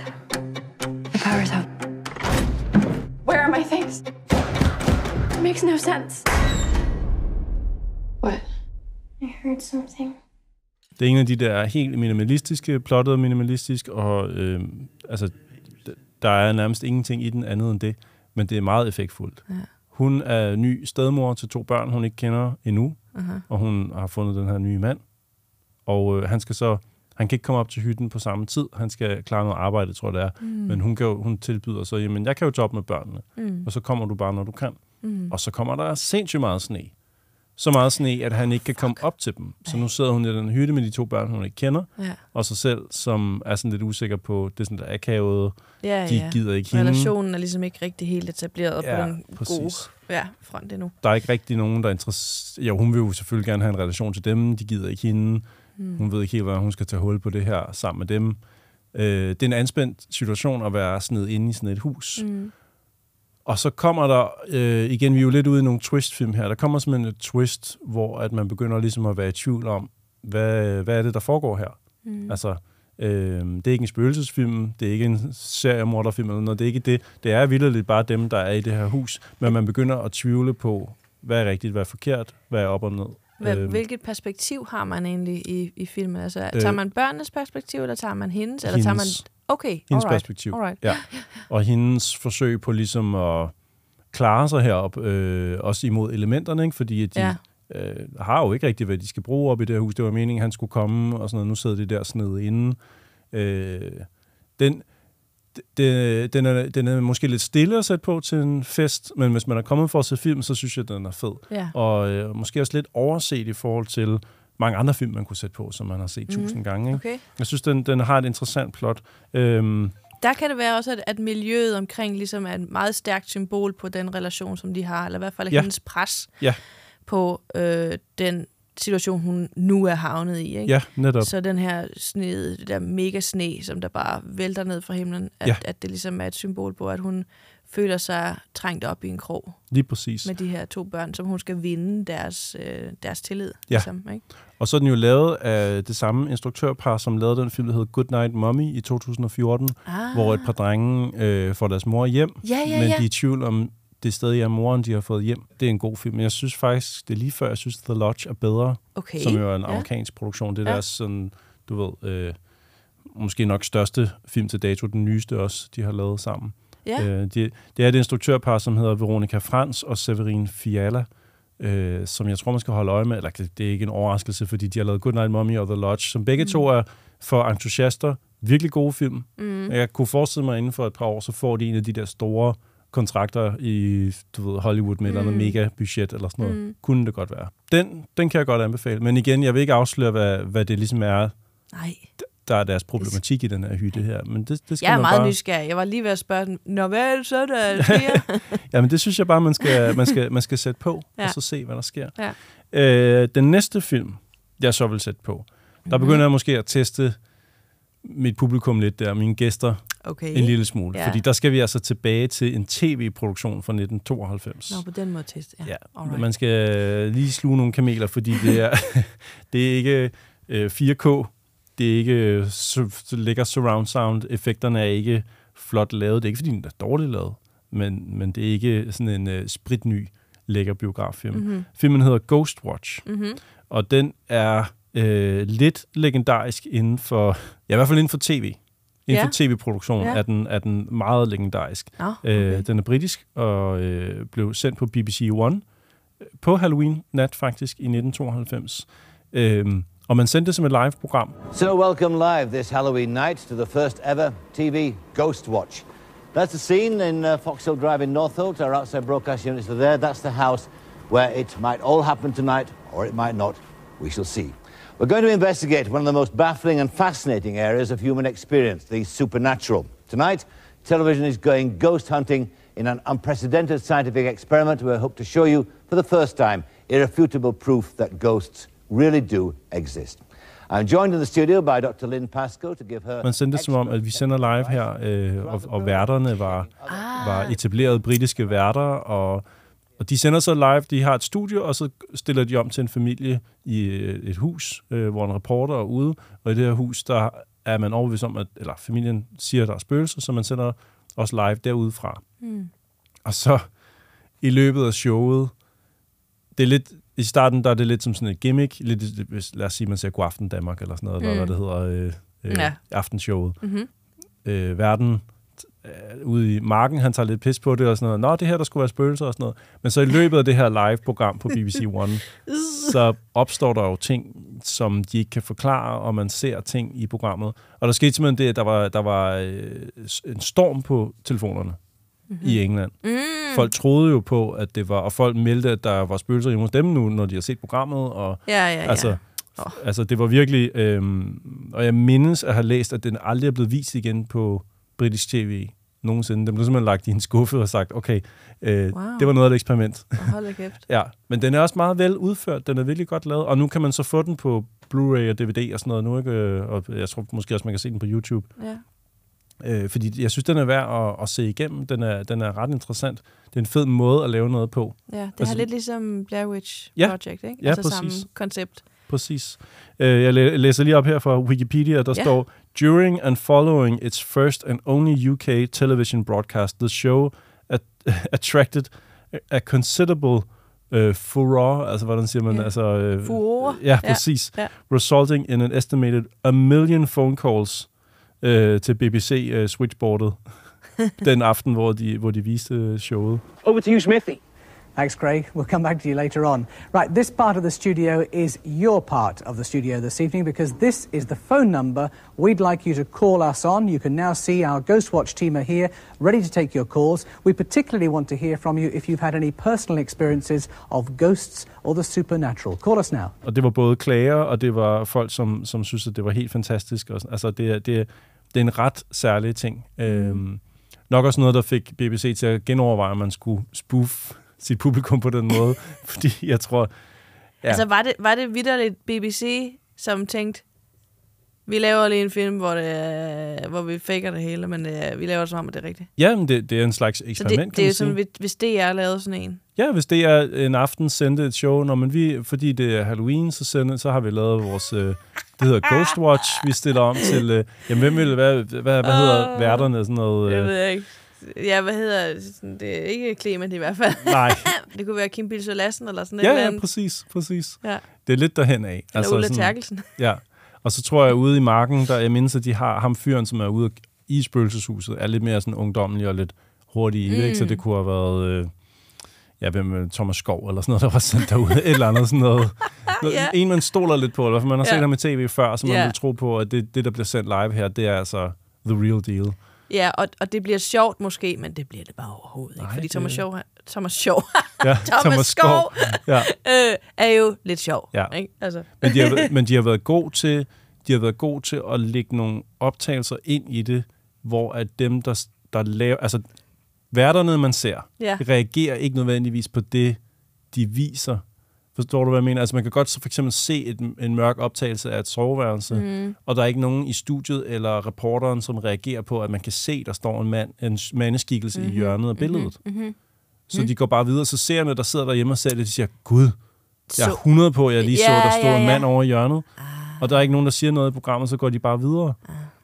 The power's out. My things? It makes no sense. What? I heard something.
Det er en af de der helt minimalistiske, plottet minimalistisk, og øh, altså, der er nærmest ingenting i den andet end det, men det er meget effektfuldt.
Ja.
Hun er ny stedmor til to børn, hun ikke kender endnu,
Aha.
og hun har fundet den her nye mand, og øh, han skal så, han kan ikke komme op til hytten på samme tid, han skal klare noget arbejde, tror jeg det er,
Mm.
men hun, kan jo, hun tilbyder så, jamen jeg kan jo jobbe med børnene,
Mm.
og så kommer du bare, når du kan.
Mm.
Og så kommer der sindssygt meget sne. Så meget sne, at han ikke kan komme op til dem. Så nu sidder hun i den hytte med de to børn, hun ikke kender,
Ja.
og sig selv, som er sådan lidt usikker på, det er sådan der akavet,
Ja,
de
ja.
gider ikke hende.
Relationen er ligesom ikke rigtig helt etableret
Ja,
på den
præcis.
gode ja, front endnu.
Der er ikke rigtig nogen, der er interesseret. Jo, hun vil jo selvfølgelig gerne have en relation til dem, de gider ikke hende.
Mm.
Hun ved ikke helt, hvordan hun skal tage hul på det her sammen med dem. Øh, det er en anspændt situation at være sådan inde i sådan et hus.
Mm.
Og så kommer der, øh, igen, vi er jo lidt ude i nogle twist-film her, der kommer simpelthen et twist, hvor at man begynder ligesom at være i tvivl om, hvad, hvad er det, der foregår her?
Mm.
Altså, øh, det er ikke en spøgelsesfilm, det er ikke en seriemorderfilm eller noget, det er ikke det. Det er vildt bare dem, der er i det her hus, men man begynder at tvivle på, hvad er rigtigt, hvad er forkert, hvad er op og ned.
Hvad,
Øhm,
hvilket perspektiv har man egentlig i, i filmen? Altså,
Øh,
tager man børnenes perspektiv, eller tager man hendes? Eller tager man...
hendes.
Okay,
hendes
alright,
perspektiv.
Alright.
Ja. Og hendes forsøg på ligesom at klare sig herop, øh, også imod elementerne, ikke? fordi at de
Ja.
øh, har jo ikke rigtigt, hvad de skal bruge op i det her hus. Det var meningen, at han skulle komme, og sådan noget. Nu sidder de der snede inde. Øh, den, det, den, er, den er måske lidt stille at sætte på til en fest, men hvis man er kommet for at se film, så synes jeg, den er fed.
Ja.
Og øh, måske også lidt overset i forhold til mange andre film, man kunne sætte på, som man har set
Mhm.
tusind gange. Ikke?
Okay.
Jeg synes, den, den har et interessant plot. Øhm,
Der kan det være også, at, at miljøet omkring ligesom er et meget stærkt symbol på den relation, som de har, eller i hvert fald
ja.
hendes pres
Ja.
på øh, den situation, hun nu er havnet i. Ikke?
Ja, netop.
Så den her sne, det der mega sne, som der bare vælter ned fra himlen, at,
Ja.
at det ligesom er et symbol på, at hun føler sig trængt op i en krog
lige præcis.
med de her to børn, som hun skal vinde deres, øh, deres tillid.
Ja.
Ligesom, ikke?
Og så er den jo lavet af det samme instruktørpar, som lavede den film, der hedder Good Night Mommy i 2014,
Ah.
hvor et par drenge øh, får deres mor hjem,
Ja, ja,
men
ja.
de er i tvivl om det sted, jeg moren, de har fået hjem. Det er en god film, men jeg synes faktisk, det er lige før, jeg synes, The Lodge er bedre,
Okay.
som jo er en
Ja.
amerikansk produktion. Det er
Ja.
deres sådan, du ved, øh, måske nok største film til dato, den nyeste også, de har lavet sammen.
Ja.
Øh, det, det er et instruktørpar, som hedder Veronica Frans og Severin Fiala, øh, som jeg tror, man skal holde øje med. Eller det er ikke en overraskelse, fordi de har lavet Good Night Mommy og The Lodge, som begge mm. to er for entusiaster. Virkelig gode film.
Mm.
Jeg kunne forestille mig, at inden for et par år, så får de en af de der store kontrakter i du ved, Hollywood med mm. eller
Mm.
andet mega budget eller sådan noget.
Mm.
Mm. Kunne det godt være. Den, den kan jeg godt anbefale. Men igen, jeg vil ikke afsløre, hvad, hvad det ligesom er,
Nej.
der er deres problematik i den her hytte her. Men det, det skal
Jeg er meget
bare...
nysgerrig. Jeg var lige ved at spørge den, Nå, hvad er det så, der sker?
Jamen, det synes jeg bare, man skal, man skal, man skal sætte på, ja. Og så se, hvad der sker.
Ja.
Øh, den næste film, jeg så vil sætte på, der
Mhm.
begynder jeg måske at teste mit publikum lidt der, mine gæster
Okay.
en lille smule.
Ja.
Fordi der skal vi altså tilbage til en tv-produktion fra 1992.
Nå, på den måde test. Ja.
Ja,
Alright.
man skal lige sluge nogle kameler, fordi det er, det er ikke øh, 4K, det er ikke øh, su- lækker surround sound, effekterne er ikke flot lavet, det er ikke fordi, den er dårligt lavet, men, men det er ikke sådan en øh, spritny lækker biograffilm.
Mhm.
Filmen hedder Ghostwatch,
Mhm.
og den er øh, lidt legendarisk inden for, ja i hvert fald inden for tv. Inden
Ja.
for tv-produktion
Ja.
er, den, er den meget legendarisk.
Nå, okay.
øh, den er britisk og øh, blev sendt på BBC One øh, på Halloween-nat faktisk i 1992. Øhm, og man sendte det som et live-program.
So welcome live this Halloween night to the first ever TV Ghost Watch. That's the scene in uh, Foxhill Drive in Northolt. Our outside broadcast units are there. That's the house where it might all happen tonight, or it might not. We shall see. We're going to investigate one of the most baffling and fascinating areas of human experience, the supernatural. Tonight, television is going ghost hunting in an unprecedented scientific experiment where we hope to show you for the first time irrefutable proof that ghosts really do exist. I'm joined in the studio by Dr. Lynn Pascoe to give her
Man sendte det som om, at vi sender live her, øh, og, og værterne var,
Ah.
var etablerede britiske værter, og, og de sender så live, de har et studie, og så stiller de om til en familie i øh, et hus, øh, hvor en reporter er ude, og i det her hus, der er man overbevist om, at, eller familien siger, at der er spøgelser, så man sender også live derudefra.
Mm.
Og så i løbet af showet, det er lidt, i starten der er det lidt som sådan et gimmick, lidt, lad os sige, man ser God Aften Danmark, eller sådan noget, mm.
Mm.
eller hvad det hedder, øh, øh,
Ja.
aftenshowet.
Mhm.
Øh, verden øh, ude i marken, han tager lidt pis på det og sådan noget. Nå, det her, der skulle være spøgelser og sådan noget. Men så i løbet af det her live-program på BBC One, så opstår der jo ting, som de ikke kan forklare, og man ser ting i programmet. Og der skete simpelthen det, at der var, der var øh, en storm på telefonerne mm-hmm. i England.
Mm.
Folk troede jo på, at det var, og folk meldte, at der var spøgelser hjemme hos dem nu, når de har set programmet. Og,
Ja, ja, ja.
Altså, altså, det var virkelig... Øhm, og jeg mindes at have læst, at den aldrig er blevet vist igen på britisk tv nogensinde. Den blev simpelthen lagt i en skuffe og sagt, okay, øh,
Wow.
det var noget af et eksperiment.
Hold kæft.
ja, men den er også meget vel udført. Den er virkelig godt lavet. Og nu kan man så få den på Blu-ray og DVD og sådan noget nu, ikke? Øh, Og jeg tror måske også, man kan se den på YouTube.
Ja.
Øh, fordi jeg synes, den er værd at, at se igennem. Den er, den er ret interessant. Det er en fed måde at lave noget på.
Ja, det
Altså-
er lidt ligesom Blair Witch
Ja.
Project, ikke?
Ja,
altså
præcis.
samme koncept.
Præcis. Øh, jeg læ- læser lige op her fra Wikipedia, der
Ja.
står, During and following its first and only UK television broadcast, the show at- attracted a- a considerable uh, furore, altså hvordan siger man?
Ja.
Altså, øh,
Furore.
Ja,
Ja.
præcis.
Ja.
Resulting in an estimated a million phone calls øh, til BBC øh, switchboardet den aften, hvor de, hvor de viste showet.
Over to you, Smithy.
Thanks, Craig. We'll come back to you later on. Right, this part of the studio is your part of the studio this evening because this is the phone number we'd like you to call us on. You can now see our Ghostwatch team are here, ready to take your calls. We particularly want to hear from you if you've had any personal experiences of ghosts or the supernatural. Call us now.
Og det var både klager, og det var folk, som, som synes, at det var helt fantastisk. Og, altså, det, det, det er en ret særlig ting. Øhm, nok også noget, der fik BBC til at genoverveje, at man skulle spoof sit publikum på den måde. fordi jeg tror...
Ja. Altså, var det, var det vidderligt BBC, som tænkte, vi laver lige en film, hvor, det, hvor vi faker det hele, men øh, vi laver det som om, at det er rigtigt.
Ja, men det, det er en slags
Så
eksperiment,
det, det
kan
er
sige.
hvis- DR lavede sådan en.
Ja, hvis det er en aften sendte et show, når man vi, fordi det er Halloween, så, sender, så har vi lavet vores, øh, det hedder Ghostwatch, vi stiller om til, øh, jamen hvem vil, hvad, hvad, hvad hedder
Åh.
værterne, sådan noget,
Jeg
øh,
ved ikke. Ja, hvad hedder det? Det er ikke Clement i hvert fald.
Nej.
det kunne være Kim Bilsø Lassen eller sådan
ja,
eller
ja,
andet.
præcis, præcis.
Ja.
Det er lidt derhen af.
Eller Ulla Terkelsen.
Ja, og så tror jeg, ude i marken, der jeg mindes, at de har ham fyren, som er ude i spøgelseshuset, er lidt mere sådan ungdommelig og lidt hurtig i det,
Mm.
ikke? så det kunne have været... Øh, ja, hvem øh, Thomas Skov eller sådan noget, der var sendt derude, et eller andet sådan noget. noget
Ja.
En, man stoler lidt på, eller for man har
Ja.
set ham i tv før, så man
Ja.
vil tro på, at det, det, der bliver sendt live her, det er altså the real deal.
Ja, og, og det bliver sjovt måske, men det bliver det bare overhovedet ikke.
Nej,
fordi
det-
Thomas Sjov, Thomas Sjov,
Ja,
Thomas,
Thomas Skov.
Skov,
Ja.
øh, er jo lidt sjov.
Ja.
Ikke? Altså.
Men de har, været- men de har været god til de har været god til at lægge nogle optagelser ind i det, hvor at dem, der, der laver... Altså, værterne, man ser,
Ja.
reagerer ikke nødvendigvis på det, de viser. Forstår du, hvad jeg mener? Altså, man kan godt så for eksempel se et, en mørk optagelse af et soveværelse,
Mm.
og der er ikke nogen i studiet eller reporteren, som reagerer på, at man kan se, der står en, mand, en mandeskikkelse mm-hmm. i hjørnet af billedet.
Mm-hmm.
Så de går bare videre, så seerne, der sidder derhjemme og ser det, de siger, Gud, jeg er
Så-
100 på, jeg lige så,
Ja,
der stod
ja,
en mand over i hjørnet. Og der er ikke nogen, der siger noget i programmet, så går de bare videre.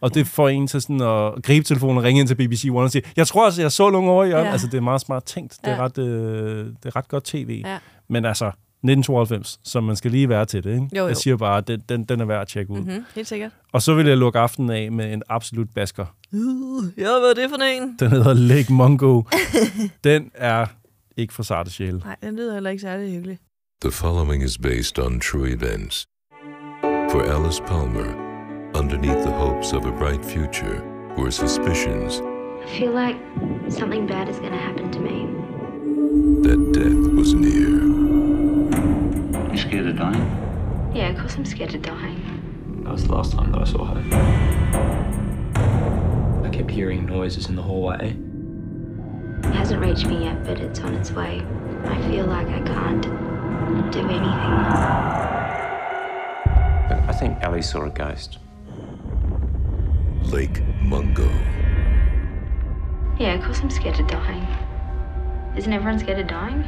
Og det får en til sådan at gribe telefonen og ringe ind til BBC One og sige, jeg tror altså, jeg så nogen over i hjørnet.
Ja.
Altså, det er meget smart tænkt. Det er,
Ja.
ret, øh, det er ret godt tv.
Ja.
Men altså, 1992, så man skal lige være til det. Ikke?
Jo, jo.
Jeg siger bare, at den, den, den er værd at tjekke ud.
Mm-hmm. Helt sikkert.
Og så vil jeg lukke aftenen af med en absolut basker.
Uh, ja, hvad er det for en?
Den hedder Lake Mungo. den er ikke for sarte sjæle.
Nej, den lyder heller ikke særlig hyggelig.
The following is based on true events. For Alice Palmer, underneath the hopes of a bright future were suspicions
I feel like something bad is going to happen to me.
that death was near.
You scared of dying?
Yeah, of course I'm scared of dying.
That was the last time that I saw her. I kept hearing noises in the hallway.
It hasn't reached me yet, but it's on its way. I feel like I can't do anything.
I think Ellie saw a ghost.
Lake Mungo.
Yeah, of course I'm scared of dying. Isn't everyone scared of dying?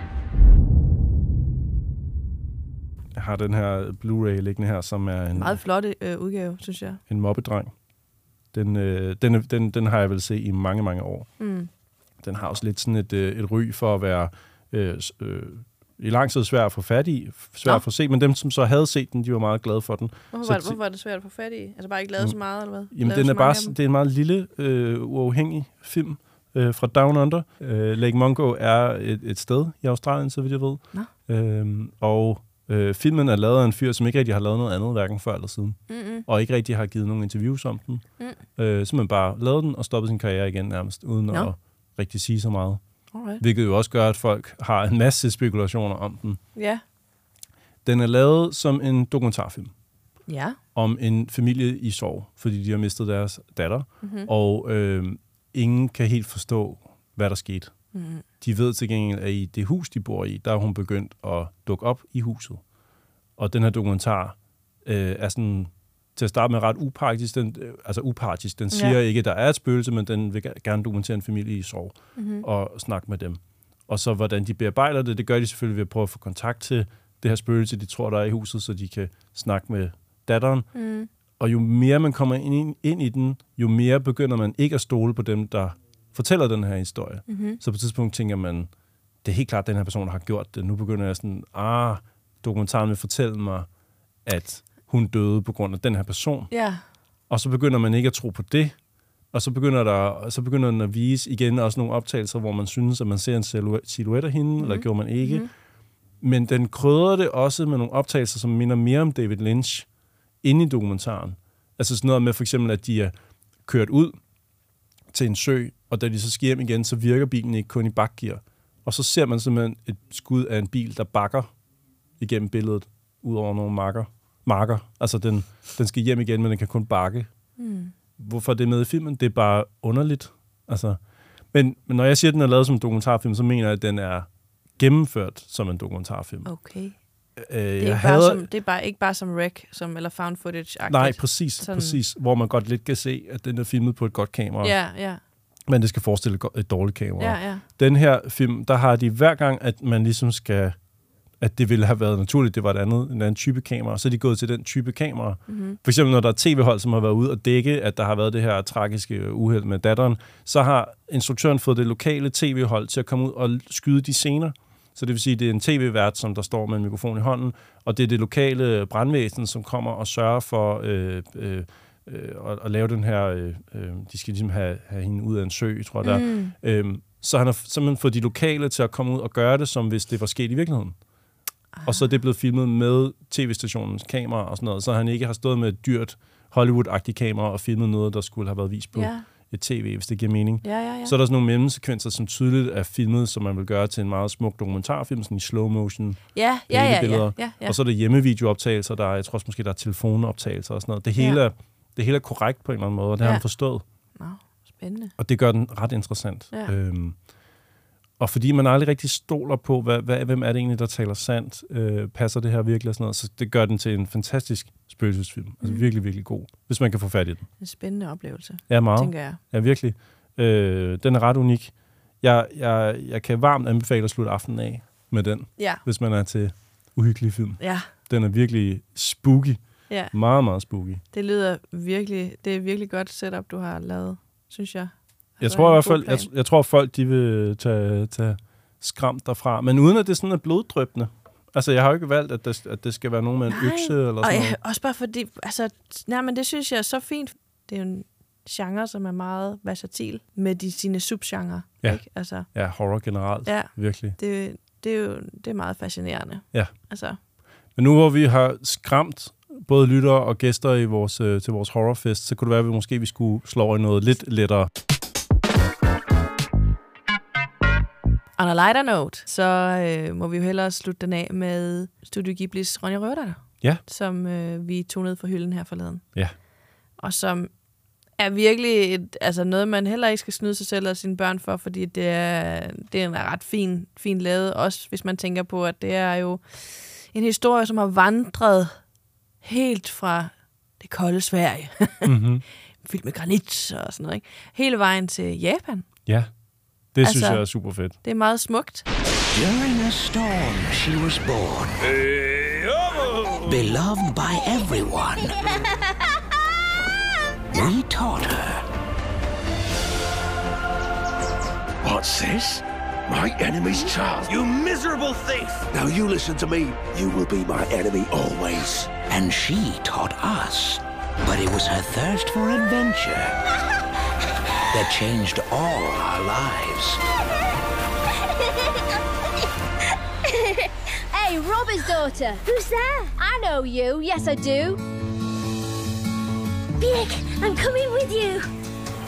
Jeg har den her Blu-ray liggende her, som er en,
Meget flot øh, udgave, synes jeg.
en mobbedreng. Den, øh, den, er- den, den har jeg vel set i mange, mange år.
Mm.
Den har også lidt sådan et, øh, et ry for at være øh, øh, i lang tid svær at få fat i, svær
Nå.
at få set, men dem, som så havde set den, de var meget glade for den.
Hvorfor,
Så
var,
ti-
hvorfor var det svært at få fat i? Altså bare ikke lavet så meget, eller hvad?
Jamen,
Lavet
den er bare, det er en meget lille, øh, uafhængig film øh, fra Down Under. Øh, Lake Mungo er et, et sted i Australien, så vidt jeg ved.
Nå.
Øhm, og øh, filmen er lavet af en fyr, som ikke rigtig har lavet noget andet, hverken før eller siden.
Mm-mm.
Og ikke rigtig har givet nogen interviews om den.
Mm.
Øh, så man bare lavet den og stoppet sin karriere igen nærmest, uden
Nå.
at rigtig sige så meget.
Alright.
Hvilket jo også gør, at folk har en masse spekulationer om den.
Ja.
Den er lavet som en dokumentarfilm
Ja.
om en familie i sorg, fordi de har mistet deres datter,
Mhm.
og øh, ingen kan helt forstå, hvad der skete.
Mhm.
De ved til gengæld, at i det hus, de bor i, der er hun begyndt at dukke op i huset. Og den her dokumentar øh, er sådan, til at starte med ret upartisk. Den, øh, altså upartisk. Den siger
Ja.
ikke, at der er et spøgelse, men den vil ge- gerne dokumentere en familie i sorg
Mhm.
og snakke med dem. Og så hvordan de bearbejder det, det gør de selvfølgelig ved at prøve at få kontakt til det her spøgelse, de tror, der er i huset, så de kan snakke med datteren.
Mm.
Og jo mere man kommer ind, ind i den, jo mere begynder man ikke at stole på dem, der fortæller den her historie.
Mhm.
Så på et tidspunkt tænker man, det er helt klart, at den her person har gjort det. Nu begynder jeg sådan, ah, dokumentaren vil fortælle mig, at hun døde på grund af den her person.
Ja.
Og så begynder man ikke at tro på det, Og så begynder, der, så begynder den at vise igen også nogle optagelser, hvor man synes, at man ser en silhouette af hende, mm-hmm. eller gjorde man ikke.
Mhm.
Mm-hmm. Men den krydder det også med nogle optagelser, som minder mere om David Lynch inde i dokumentaren. Altså sådan noget med for eksempel, at de er kørt ud til en sø, og da de så skal hjem igen, så virker bilen ikke kun i bakgear. Og så ser man simpelthen et skud af en bil, der bakker igennem billedet, ud over nogle marker. marker. Altså, den, den skal hjem igen, men den kan kun bakke.
Mm.
Hvorfor er det med i filmen? Det er bare underligt. Altså, men, men når jeg siger, at den er lavet som en dokumentarfilm, så mener jeg, at den er gennemført som en dokumentarfilm.
Okay.
Øh,
Det er,
jeg hader-
som, det er bare ikke bare som rec, som, eller found footage-agtigt.
Nej, præcis, Sådan. præcis. Hvor man godt lidt kan se, at den er filmet på et godt kamera.
Ja, ja.
Men det skal forestille et dårligt kamera.
Ja, ja.
Den her film, der har de hver gang, at man ligesom skal at det ville have været naturligt, det var et andet, en anden type kamera, så er de gået til den type kamera.
Mhm.
For eksempel, når der er tv-hold, som har været ude og dække, at der har været det her tragiske uheld med datteren, så har instruktøren fået det lokale tv-hold til at komme ud og skyde de scener. Så det vil sige, at det er en tv-vært, som der står med en mikrofon i hånden, og det er det lokale brandvæsen, som kommer og sørger for øh, øh, øh, at, at lave den her... Øh, øh, de skal ligesom have, have hende ud af en sø, tror jeg,
Mm.
der. Øhm, så han har simpelthen fået de lokale til at komme ud og gøre det, som hvis det var sket i virkeligheden. Og så er det blevet filmet med tv-stationens kamera og sådan noget, så han ikke har stået med et dyrt Hollywood-agtigt kamera og filmet noget, der skulle have været vist på
Ja.
et tv, hvis det giver mening.
Ja, ja, ja.
Så er der sådan nogle mellemsekvenser, som tydeligt er filmet, som man vil gøre til en meget smuk dokumentarfilm, sådan i slow motion.
Ja, ja, ja, ja, ja, ja.
Og så er der hjemmevideooptagelser, der er, jeg tror også måske, der er telefonoptagelser og sådan noget. Det hele,
Ja.
er, det hele er korrekt på en eller anden måde, og det har
Ja.
han forstået.
Nå, spændende.
Og det gør den ret interessant.
Ja.
Øhm, og fordi man aldrig rigtig stoler på, hvad, hvad, hvem er det egentlig, der taler sandt, øh, passer det her virkelig og sådan noget, så det gør den til en fantastisk spøgelsesfilm. Altså
Mm.
virkelig, virkelig god, hvis man kan få fat i den.
En spændende oplevelse,
Ja, meget.
tænker jeg.
Ja, virkelig. Øh, den er ret unik. Jeg, jeg, jeg kan varmt anbefale at slutte aftenen af med den,
Ja.
hvis man er til uhyggelige film.
Ja.
Den er virkelig spooky.
Ja.
Meget, meget spooky.
Det lyder virkelig, det er virkelig godt setup, du har lavet, synes jeg.
Jeg
Altså,
tror i hvert fald, jeg, jeg tror, folk de vil tage, tage skræmt derfra. Men uden at det sådan er bloddrøbende. Altså, jeg har jo ikke valgt, at det, at det skal være nogen med en
Nej,
økse eller
og
sådan
jeg,
noget.
også bare fordi, altså, nej, men det synes jeg er så fint. Det er jo en genre, som er meget versatil med de, sine subgenre.
Ja.
Ikke? Altså,
Ja, horror generelt.
ja,
Virkelig.
Det, det er jo det er meget fascinerende.
Ja.
Altså,
Men nu hvor vi har skræmt både lyttere og gæster i vores, øh, til vores horrorfest, så kunne det være, at vi måske vi skulle slå i noget lidt lettere.
on a lighter note, så øh, må vi jo hellere slutte den af med Studio Ghiblis Ronja Røverdatter,
Ja.
som øh, vi tog ned fra hylden her forleden.
Ja.
Og som er virkelig et, altså noget, man heller ikke skal snyde sig selv og sine børn for, fordi det er, det er en ret fin, fin lavet, også hvis man tænker på, at det er jo en historie, som har vandret helt fra det kolde Sverige,
Mhm.
fyldt med granit og sådan noget, ikke? hele vejen til Japan.
Ja, det altså, synes jeg er super fedt.
Det er meget smukt.
During a storm, she was born. Beloved by everyone. We taught her.
What's this? My enemy's child.
You miserable thief!
Now you listen to me. You will be my enemy always.
And she taught us. But it was her thirst for adventure that changed all our lives.
hey, Robber's daughter. Who's there? I know you. Yes, I do. Big, I'm coming with you.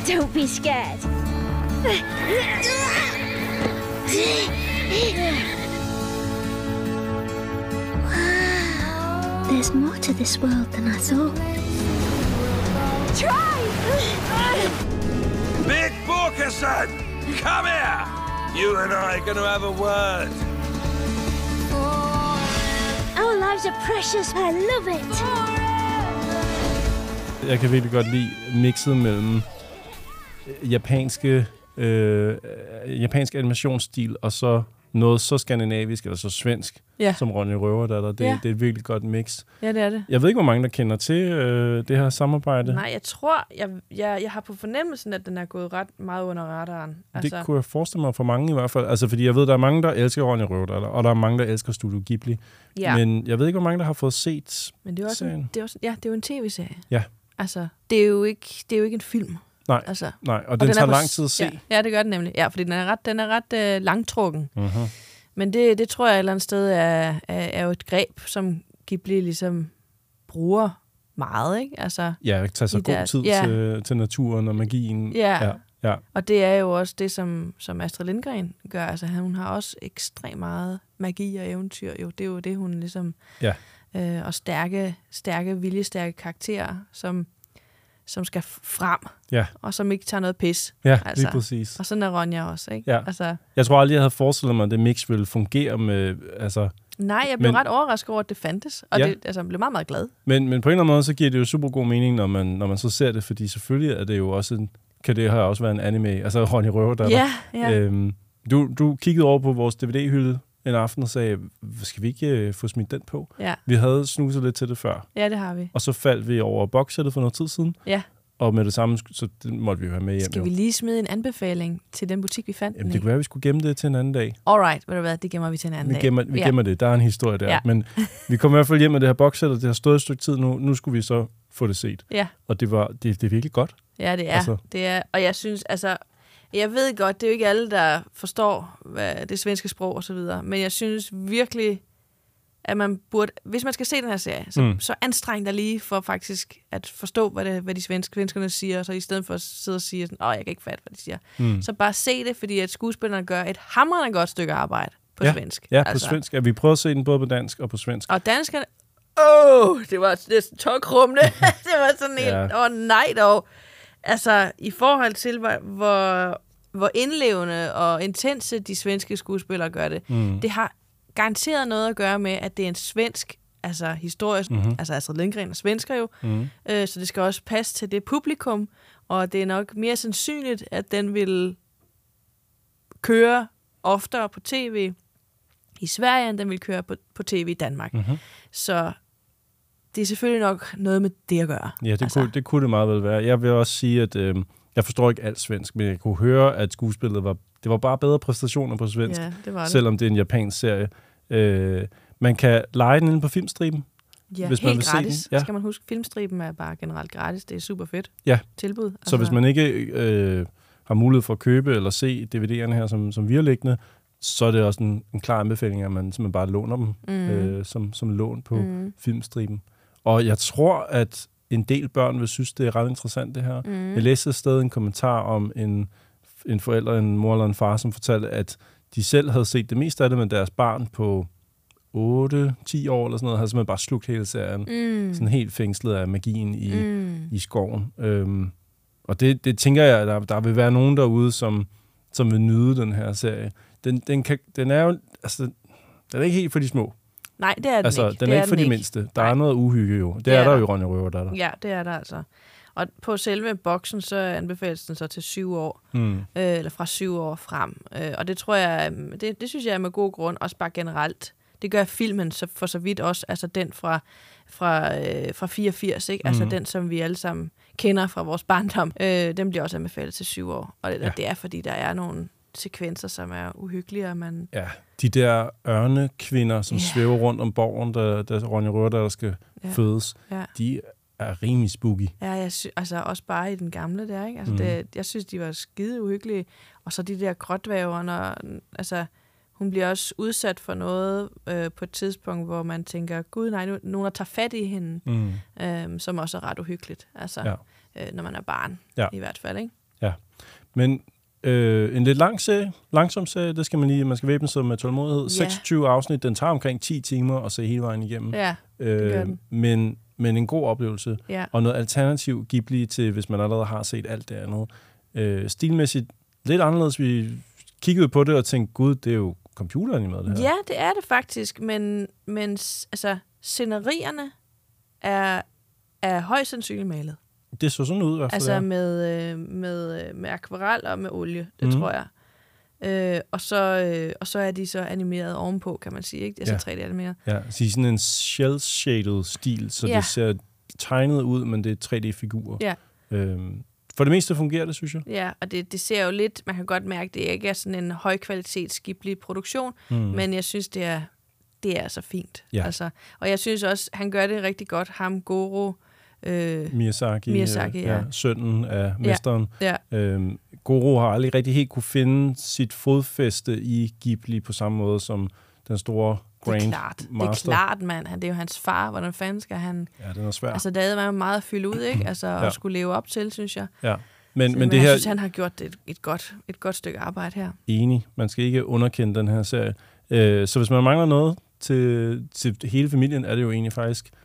Don't be scared. There's more to this world than I thought. Try!
Big Borkerson! Come here! You and I are gonna have a word.
Our lives are precious. I love it.
Jeg kan virkelig godt lide mixet mellem øh, japanske, øh, øh japansk animationsstil og så noget så skandinavisk eller så svensk,
Ja.
som Ronja Røverdatter. Det,
Ja.
det er et virkelig godt mix.
Ja, det er det.
Jeg ved ikke, hvor mange der kender til øh, det her samarbejde.
Nej, jeg tror, jeg, jeg, jeg har på fornemmelsen, at den er gået ret meget under radaren.
Altså... Det kunne jeg forestille mig for mange i hvert fald. Altså, fordi jeg ved, der er mange, der elsker Ronja Røverdatter, og der er mange, der elsker Studio Ghibli.
Ja.
Men jeg ved ikke, hvor mange, der har fået set
Men det er, også en, det er også, ja, det er jo en tv-serie.
Ja.
Altså, det er jo ikke, det er jo ikke en film.
Nej,
Altså,
nej, og den
er
tager lang tid at se.
Ja, ja, det gør den nemlig. Ja, fordi den er ret, den er ret øh, langtrukken.
Mhm.
Men det, det tror jeg et eller andet sted er, er, er jo et greb, som Ghibli ligesom bruger meget, ikke? Altså,
Ja, tage sig god
deres-
tid
ja.
til, til naturen og magien.
Ja.
ja. ja.
Og det er jo også det, som, som Astrid Lindgren gør. Altså, hun har også ekstremt meget magi og eventyr. Jo, det er jo det, hun ligesom...
Ja.
Øh, og stærke, stærke, viljestærke karakterer, som, som skal frem.
Ja.
Og som ikke tager noget pis.
Ja, lige præcis.
Og sådan er Ronja også, ikke?
Ja.
Altså,
Jeg tror aldrig, jeg havde forestillet mig, at det mix ville fungere med... Altså,
nej, jeg blev
Men-
ret overrasket over, at det fandtes. Og
Ja.
det, altså, jeg blev meget, meget glad.
men, men på en eller anden måde, så giver det jo super god mening, når man, når man så ser det, fordi selvfølgelig er det jo også en, kan det her også være en anime, altså Ronny Røver, der
Ja, ja.
Øhm, du, du kiggede over på vores DVD-hylde en aften og sagde, skal vi ikke øh, få smidt den på?
Ja.
Vi havde snuset lidt til det før.
Ja, det har vi.
Og så faldt vi over boxsættet for noget tid siden,
Ja.
og med det samme, så det måtte vi jo have med hjem.
Skal
jo.
vi lige smide en anbefaling til den butik, vi fandt
Jamen, det kunne være, at vi skulle gemme det til en anden dag.
Alright, ved du hvad, det gemmer vi til en anden
Vi
dag.
gemmer, vi
Ja.
gemmer det. Der er en historie der.
Ja.
Men vi kommer i hvert fald hjem med det her boxsæt, og det har stået et stykke tid nu. Nu skulle vi så få det set.
Ja.
Og det, var, det, det er virkelig godt.
Ja, det er.
Altså.
det er. Og jeg synes, altså, jeg ved godt, det er jo ikke alle, der forstår hvad, det svenske sprog og så videre, men jeg synes virkelig, at man burde, hvis man skal se den her serie, så,
Mm.
så anstreng dig lige for faktisk at forstå, hvad, det, hvad de svenske, svenskerne siger, så i stedet for at sidde og sige sådan, åh, jeg kan ikke fatte, hvad de siger.
Mm.
Så bare se det, fordi at skuespillerne gør et hamrende godt stykke arbejde på
ja.
svensk.
Ja, på altså. svensk. Ja, vi prøvede at se den både på dansk og på svensk.
Og danskerne, åh, oh, det var næsten tokrummende. det var sådan
Ja.
åh ja. oh, nej dog. Altså, i forhold til, hvor, hvor, hvor indlevende og intense de svenske skuespillere gør det,
Mm.
det har garanteret noget at gøre med, at det er en svensk altså historisk,
Mhm.
mm-hmm. altså Astrid Lindgren er svensker jo,
Mhm.
øh, så det skal også passe til det publikum, og det er nok mere sandsynligt, at den vil køre oftere på tv i Sverige, end den vil køre på, på tv i Danmark.
Mhm.
Så det er selvfølgelig nok noget med det at gøre.
Ja, det, altså. kunne, det kunne det meget vel være. Jeg vil også sige, at øh, jeg forstår ikke alt svensk, men jeg kunne høre, at skuespillet var, det var bare bedre præstationer på svensk,
Ja, det var det.
selvom det er en japansk serie. Øh, man kan lege den inde på filmstriben,
Ja,
hvis man
helt
vil
gratis.
se den. Ja.
Skal man huske, filmstriben er bare generelt gratis. Det er super fedt
Ja.
tilbud. Altså,
Så hvis man ikke øh, har mulighed for at købe eller se DVD'erne her, som, som vi har liggende, så er det også en, en klar anbefaling, at man simpelthen bare låner dem
Mhm.
øh, som, som lån på
Mhm.
filmstriben. Og jeg tror, at en del børn vil synes, det er ret interessant, det her.
Mhm.
Jeg læste et sted en kommentar om en, en forælder, en mor eller en far, som fortalte, at de selv havde set det meste af det, men deres barn på 8-10 år eller sådan noget, havde simpelthen bare slugt hele serien.
Mm.
Sådan helt fængslet af magien i,
Mm.
i skoven. Øhm, og det, det tænker jeg, at der, der vil være nogen derude, som, som vil nyde den her serie. Den, den, kan, den er jo, altså, den er ikke helt for de små.
Nej, det er den
altså,
ikke.
den
Det
er
er
ikke for de
ikke.
mindste. Der er noget uhygge jo. Det,
Det
er,
er
der jo i Ronja Røver, der er der.
Ja, det er der altså. Og på selve boksen, så anbefales den så til syv år.
Mm.
Øh, eller fra syv år frem. Øh, og det tror jeg, øhm, det, det synes jeg er med god grund, også bare generelt. Det gør filmen så for så vidt også, altså den fra, fra, øh, fra 84, ikke? Altså
Mhm.
den, som vi alle sammen kender fra vores barndom. Øh, den bliver også anbefalet til syv år. Og det,
ja.
det er, fordi der er nogle sekvenser, som er uhyggelige, og man...
Ja, de der ørnekvinder, som
Ja.
svæver rundt om borgen, der, der Ronja Røver, der skal
Ja.
fødes,
Ja.
de er rimelig spooky.
Ja, jeg sy- altså også bare i den gamle der, ikke? Altså, mm. det, jeg synes, de var skide uhyggelige. Og så de der grådvæver, når, altså, hun bliver også udsat for noget øh, på et tidspunkt, hvor man tænker, gud nej, nu, nogen der tager fat i hende,
Mm.
øhm, som også er ret uhyggeligt, altså,
Ja.
øh, når man er barn,
Ja.
i hvert fald, ikke?
Ja, men øh, en lidt lang serie, langsom serie, det skal man lige, man skal væbne sig med tålmodighed.
Ja.
26 afsnit, den tager omkring 10 timer at se hele vejen igennem.
Ja, den.
Men, men en god oplevelse,
Ja.
og noget alternativ Ghibli til, hvis man allerede har set alt det andet. Øh, stilmæssigt lidt anderledes, vi kiggede på det og tænkte, gud, det er jo computeranimeret det her.
Ja, det er det faktisk, men, men altså, scenerierne er, er højst sandsynligt malet.
Det så sådan ud i hvert fald.
Altså
ja.
med, øh, med, øh, med akvarel og med olie, det mm. tror jeg. Øh, og, så, øh, og så er de så animeret ovenpå, kan man sige. Ikke? Det er så 3D-animeret.
Ja, så i sådan en shell-shaded stil, så
Ja.
det ser tegnet ud, men det er 3D-figurer.
Ja.
Øhm, for det meste fungerer det, synes jeg.
Ja, og det, det ser jo lidt, man kan godt mærke, det ikke er sådan en højkvalitets Ghibli-produktion,
Mm.
men jeg synes, det er, det er så fint.
Ja.
Altså, og jeg synes også, han gør det rigtig godt, ham Goro, Øh,
Miyazaki,
Miyazaki,
øh,
ja.
sønnen af mesteren.
Ja.
Øhm, Goro har aldrig rigtig helt kunne finde sit fodfæste i Ghibli på samme måde som den store
det er
Grand
klart, det er
Master.
klart, mand. Han, det er jo hans far. Hvordan fanden skal han...
Ja, den er svær.
Altså, der var meget at fylde ud, ikke? Altså,
Ja.
at skulle leve op til, synes jeg.
Ja. Men,
Så,
men det
jeg
her,
synes, han har gjort et, et, godt, et godt stykke arbejde her.
enig. Man skal ikke underkende den her serie. Øh, så hvis man mangler noget til, til hele familien, er det jo egentlig faktisk,
Ja.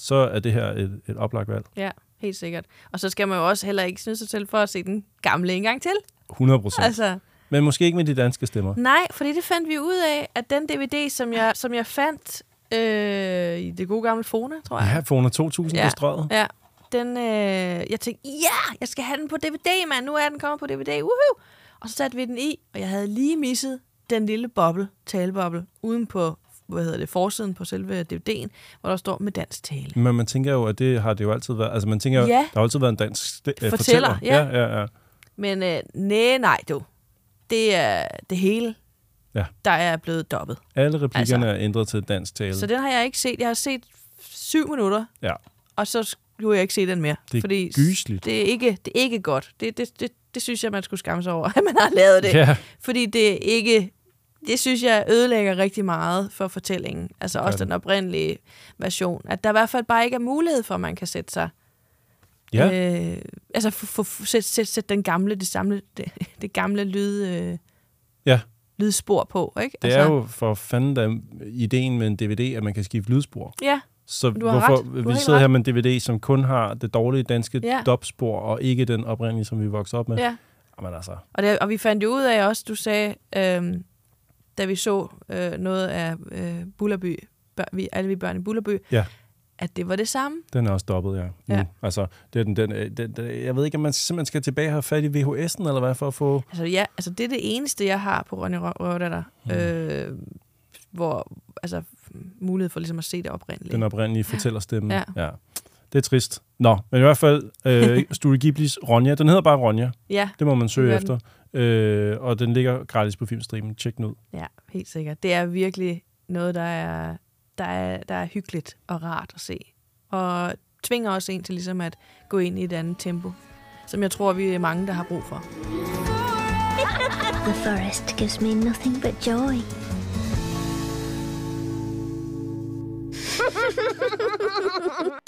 Så er det her et, et oplagt valg.
Ja, helt sikkert. Og så skal man jo også heller ikke synes sig selv for at se den gamle en gang til.
100 procent.
Altså,
Men måske ikke med de danske stemmer.
nej, fordi det fandt vi ud af, at den DVD, som jeg, som jeg fandt øh, i det gode gamle Fona, tror jeg.
Ja, Fona 2000
ja,
på strøget.
Ja, den, øh, jeg tænkte, ja, jeg skal have den på DVD, mand. Nu er den kommet på DVD. Woohoo! Og så satte vi den i, og jeg havde lige misset den lille boble, taleboble, uden på hvad hedder det, forsiden på selve DVD'en, hvor der står med dansk tale.
Men man tænker jo, at det har det jo altid været. Altså man tænker jo,
Ja.
der har altid været en dansk øh,
Fortæller,
fortæller.
ja.
ja, ja, ja.
Men øh, nej, nej, du. Det er det hele,
Ja.
der er blevet dobbet.
Alle replikkerne
Altså.
er ændret til dansk tale.
Så den har jeg ikke set. Jeg har set syv minutter,
Ja.
og så skulle jeg ikke se den mere.
Det er
fordi
gysligt.
Det er ikke, det er ikke godt. Det, det, det, det synes jeg, man skulle skamme sig over, at man har lavet det.
Ja.
Fordi det er ikke... Det synes jeg ødelægger rigtig meget for fortællingen. Altså også
det.
den oprindelige version. At der i hvert fald bare ikke er mulighed for, at man kan sætte sig...
Ja.
Øh, altså for, for, sætte, sætte, sætte den gamle, det, samle, det, det gamle lyd, øh,
Ja,
lydspor på, ikke?
det
altså,
er jo for fanden da ideen med en DVD, at man kan skifte lydspor.
Ja,
Så
du har
hvorfor
ret. Du har
vi
helt
sidder
ret.
her med en DVD, som kun har det dårlige danske
Ja.
dubspor, og ikke den oprindelige, som vi voksede op med.
Ja.
Jamen altså,
Og, det, og vi fandt jo ud af også, du sagde, øhm, da vi så øh, noget af øh, Bullerby, bør, vi, alle vi børn i Bullerby,
ja,
at det var det samme.
den er også dobbelt, ja. Nu.
Ja.
Altså, det er den, den, den, den, jeg ved ikke, om man simpelthen skal tilbage og have fat i VHS'en, eller hvad, for at få...
Altså, ja, altså det er det eneste, jeg har på Ronny Rø- Røvdatter,
Mm.
øh, hvor altså mulighed for ligesom at se det oprindelige.
Den oprindelige fortællerstemme.
Ja.
ja. Det er trist. Nå, men i hvert fald, øh, Studio Ghiblis Ronja, den hedder bare Ronja.
Ja,
Det må man søge efter. Øh, og den ligger gratis på filmstreamen. Tjek den ud.
Ja, helt sikkert. Det er virkelig noget, der er, der er, der er hyggeligt og rart at se. Og tvinger også en til ligesom at gå ind i et andet tempo, som jeg tror, vi er mange, der har brug for.
The forest gives me nothing but joy.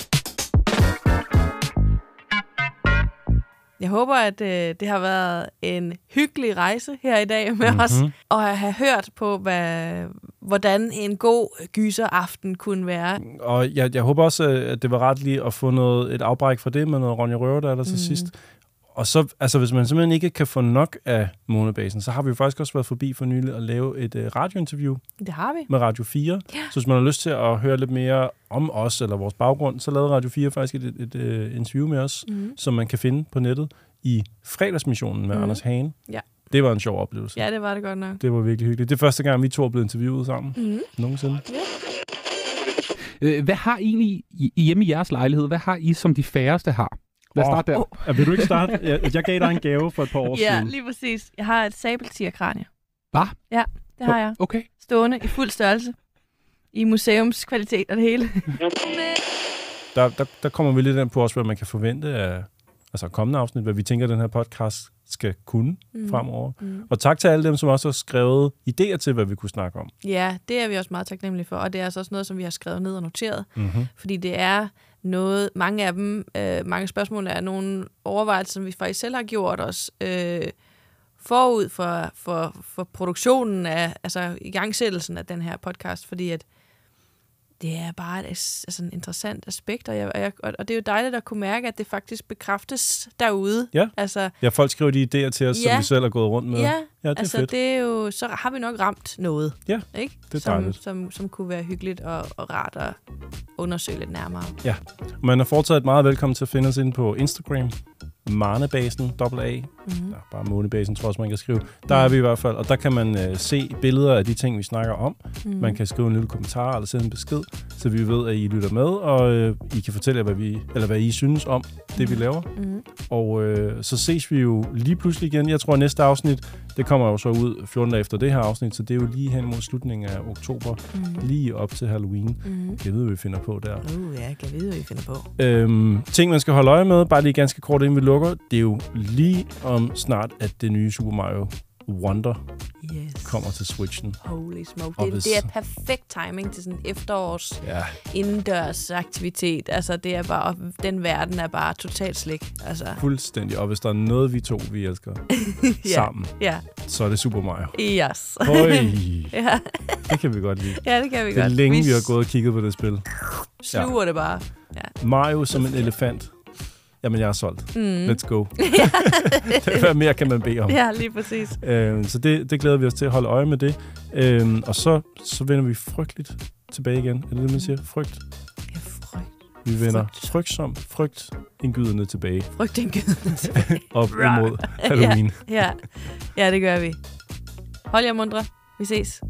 Jeg håber, at øh, det har været en hyggelig rejse her i dag med
Mhm.
mm-hmm. os, og at have hørt på, hvad, hvordan en god gyseraften kunne være.
Og jeg, jeg håber også, at det var ret lige at få noget, et afbræk fra det med noget Ronja Røver, der er der til
Mm.
sidst. Og så, altså hvis man simpelthen ikke kan få nok af Månebasen, så har vi jo faktisk også været forbi for nylig at lave et uh, radiointerview
Det har vi.
med Radio 4.
Ja.
Så hvis man har lyst til at høre lidt mere om os eller vores baggrund, så lavede Radio 4 faktisk et, et, et uh, interview med os,
Mhm.
som man kan finde på nettet i fredagsmissionen med
Mhm.
Anders Hane.
Ja.
Det var en sjov oplevelse.
Ja, det var det godt nok.
Det var virkelig hyggeligt. Det er første gang, vi to er blevet interviewet sammen.
Mhm.
Nogensinde.
Øh, Hvad har I egentlig i- hjemme i jeres lejlighed? Hvad har I, som de færreste har? Lad os
Åh,
starte der.
åh, Vil du ikke starte? Jeg, jeg gav dig en gave for et par år
Ja,
siden.
lige præcis. Jeg har et sabeltierkranie.
Hvad?
Ja, det har jeg.
Okay.
Stående i fuld størrelse. I museumskvalitet og det hele.
Der, der, der kommer vi lidt ind på også, hvad man kan forvente af altså kommende afsnit, hvad vi tænker, den her podcast skal kunne mm. fremover. Mm. Og tak til alle dem, som også har skrevet idéer til, hvad vi kunne snakke om.
Ja, det er vi også meget taknemmelige for, og det er altså også noget, som vi har skrevet ned og noteret.
Mhm.
Fordi det er noget, mange af dem, øh, mange spørgsmål er nogle overvejelser, som vi faktisk selv har gjort os øh, forud for, for, for produktionen af, altså igangsættelsen af den her podcast, fordi at det er bare et altså, en interessant aspekt, og, jeg, og, jeg, og det er jo dejligt at kunne mærke, at det faktisk bekræftes derude.
Ja.
Altså,
Ja, folk skriver de idéer til os,
Ja.
som vi selv har gået rundt med.
Ja,
ja det er
altså
fedt.
det er jo, så har vi nok ramt noget.
Ja,
ikke?
det er
som,
dejligt.
som, som kunne være hyggeligt og, og rart at undersøge lidt nærmere.
Ja, man er fortsat meget velkommen til at finde os inde på Instagram. Marnebasen, AA,
Mhm.
Ja, bare månebasen, tror jeg man kan skrive. Der er vi i hvert fald, og der kan man øh, se billeder af de ting, vi snakker om.
Mhm.
Man kan skrive en lille kommentar eller sende en besked, så vi ved, at I lytter med, og øh, I kan fortælle, hvad, vi, eller hvad I synes om det, vi laver.
Mhm.
Og øh, så ses vi jo lige pludselig igen. Jeg tror, at næste afsnit, det kommer jo så ud 14 dage efter det her afsnit, så det er jo lige hen mod slutningen af oktober,
Mhm.
lige op til Halloween.
Mhm.
Jeg ved, hvad vi finder på der.
Uh, ja, jeg kan vide, hvad I finder på.
Øhm, ting, man skal holde øje med, bare lige ganske kort inden vi lukker, det er jo lige om snart, at det nye Super Mario Wonder
Yes.
kommer til Switchen.
Holy smoke.
Og
Det,
hvis-
det er perfekt timing til sådan efterårs
Ja.
indendørs aktivitet. Altså, det er bare, den verden er bare totalt slik. Altså,
Fuldstændig. Og hvis der er noget, vi to vi elsker
Ja.
sammen,
Ja.
så er det Super Mario.
Yes. Ja.
Det kan vi godt lide.
Ja, det kan vi
det er
godt.
længe,
Vi
vi har gået og kigget på det spil.
Sluger det bare. Ja.
Mario som en elefant. Jamen, jeg er solgt.
Mm.
Let's go. Hvad mere kan man bede om?
Ja, lige præcis.
Øhm, så det, det glæder vi os til at holde øje med det. Øhm, og så, så vender vi frygteligt tilbage igen. Er det det, man siger? Frygt?
Ja, frygt.
Vi vender frygt indgydende tilbage.
Frygt indgydende tilbage.
Op imod Halloween.
ja. ja. ja, det gør vi. Hold jer mundre. Vi ses.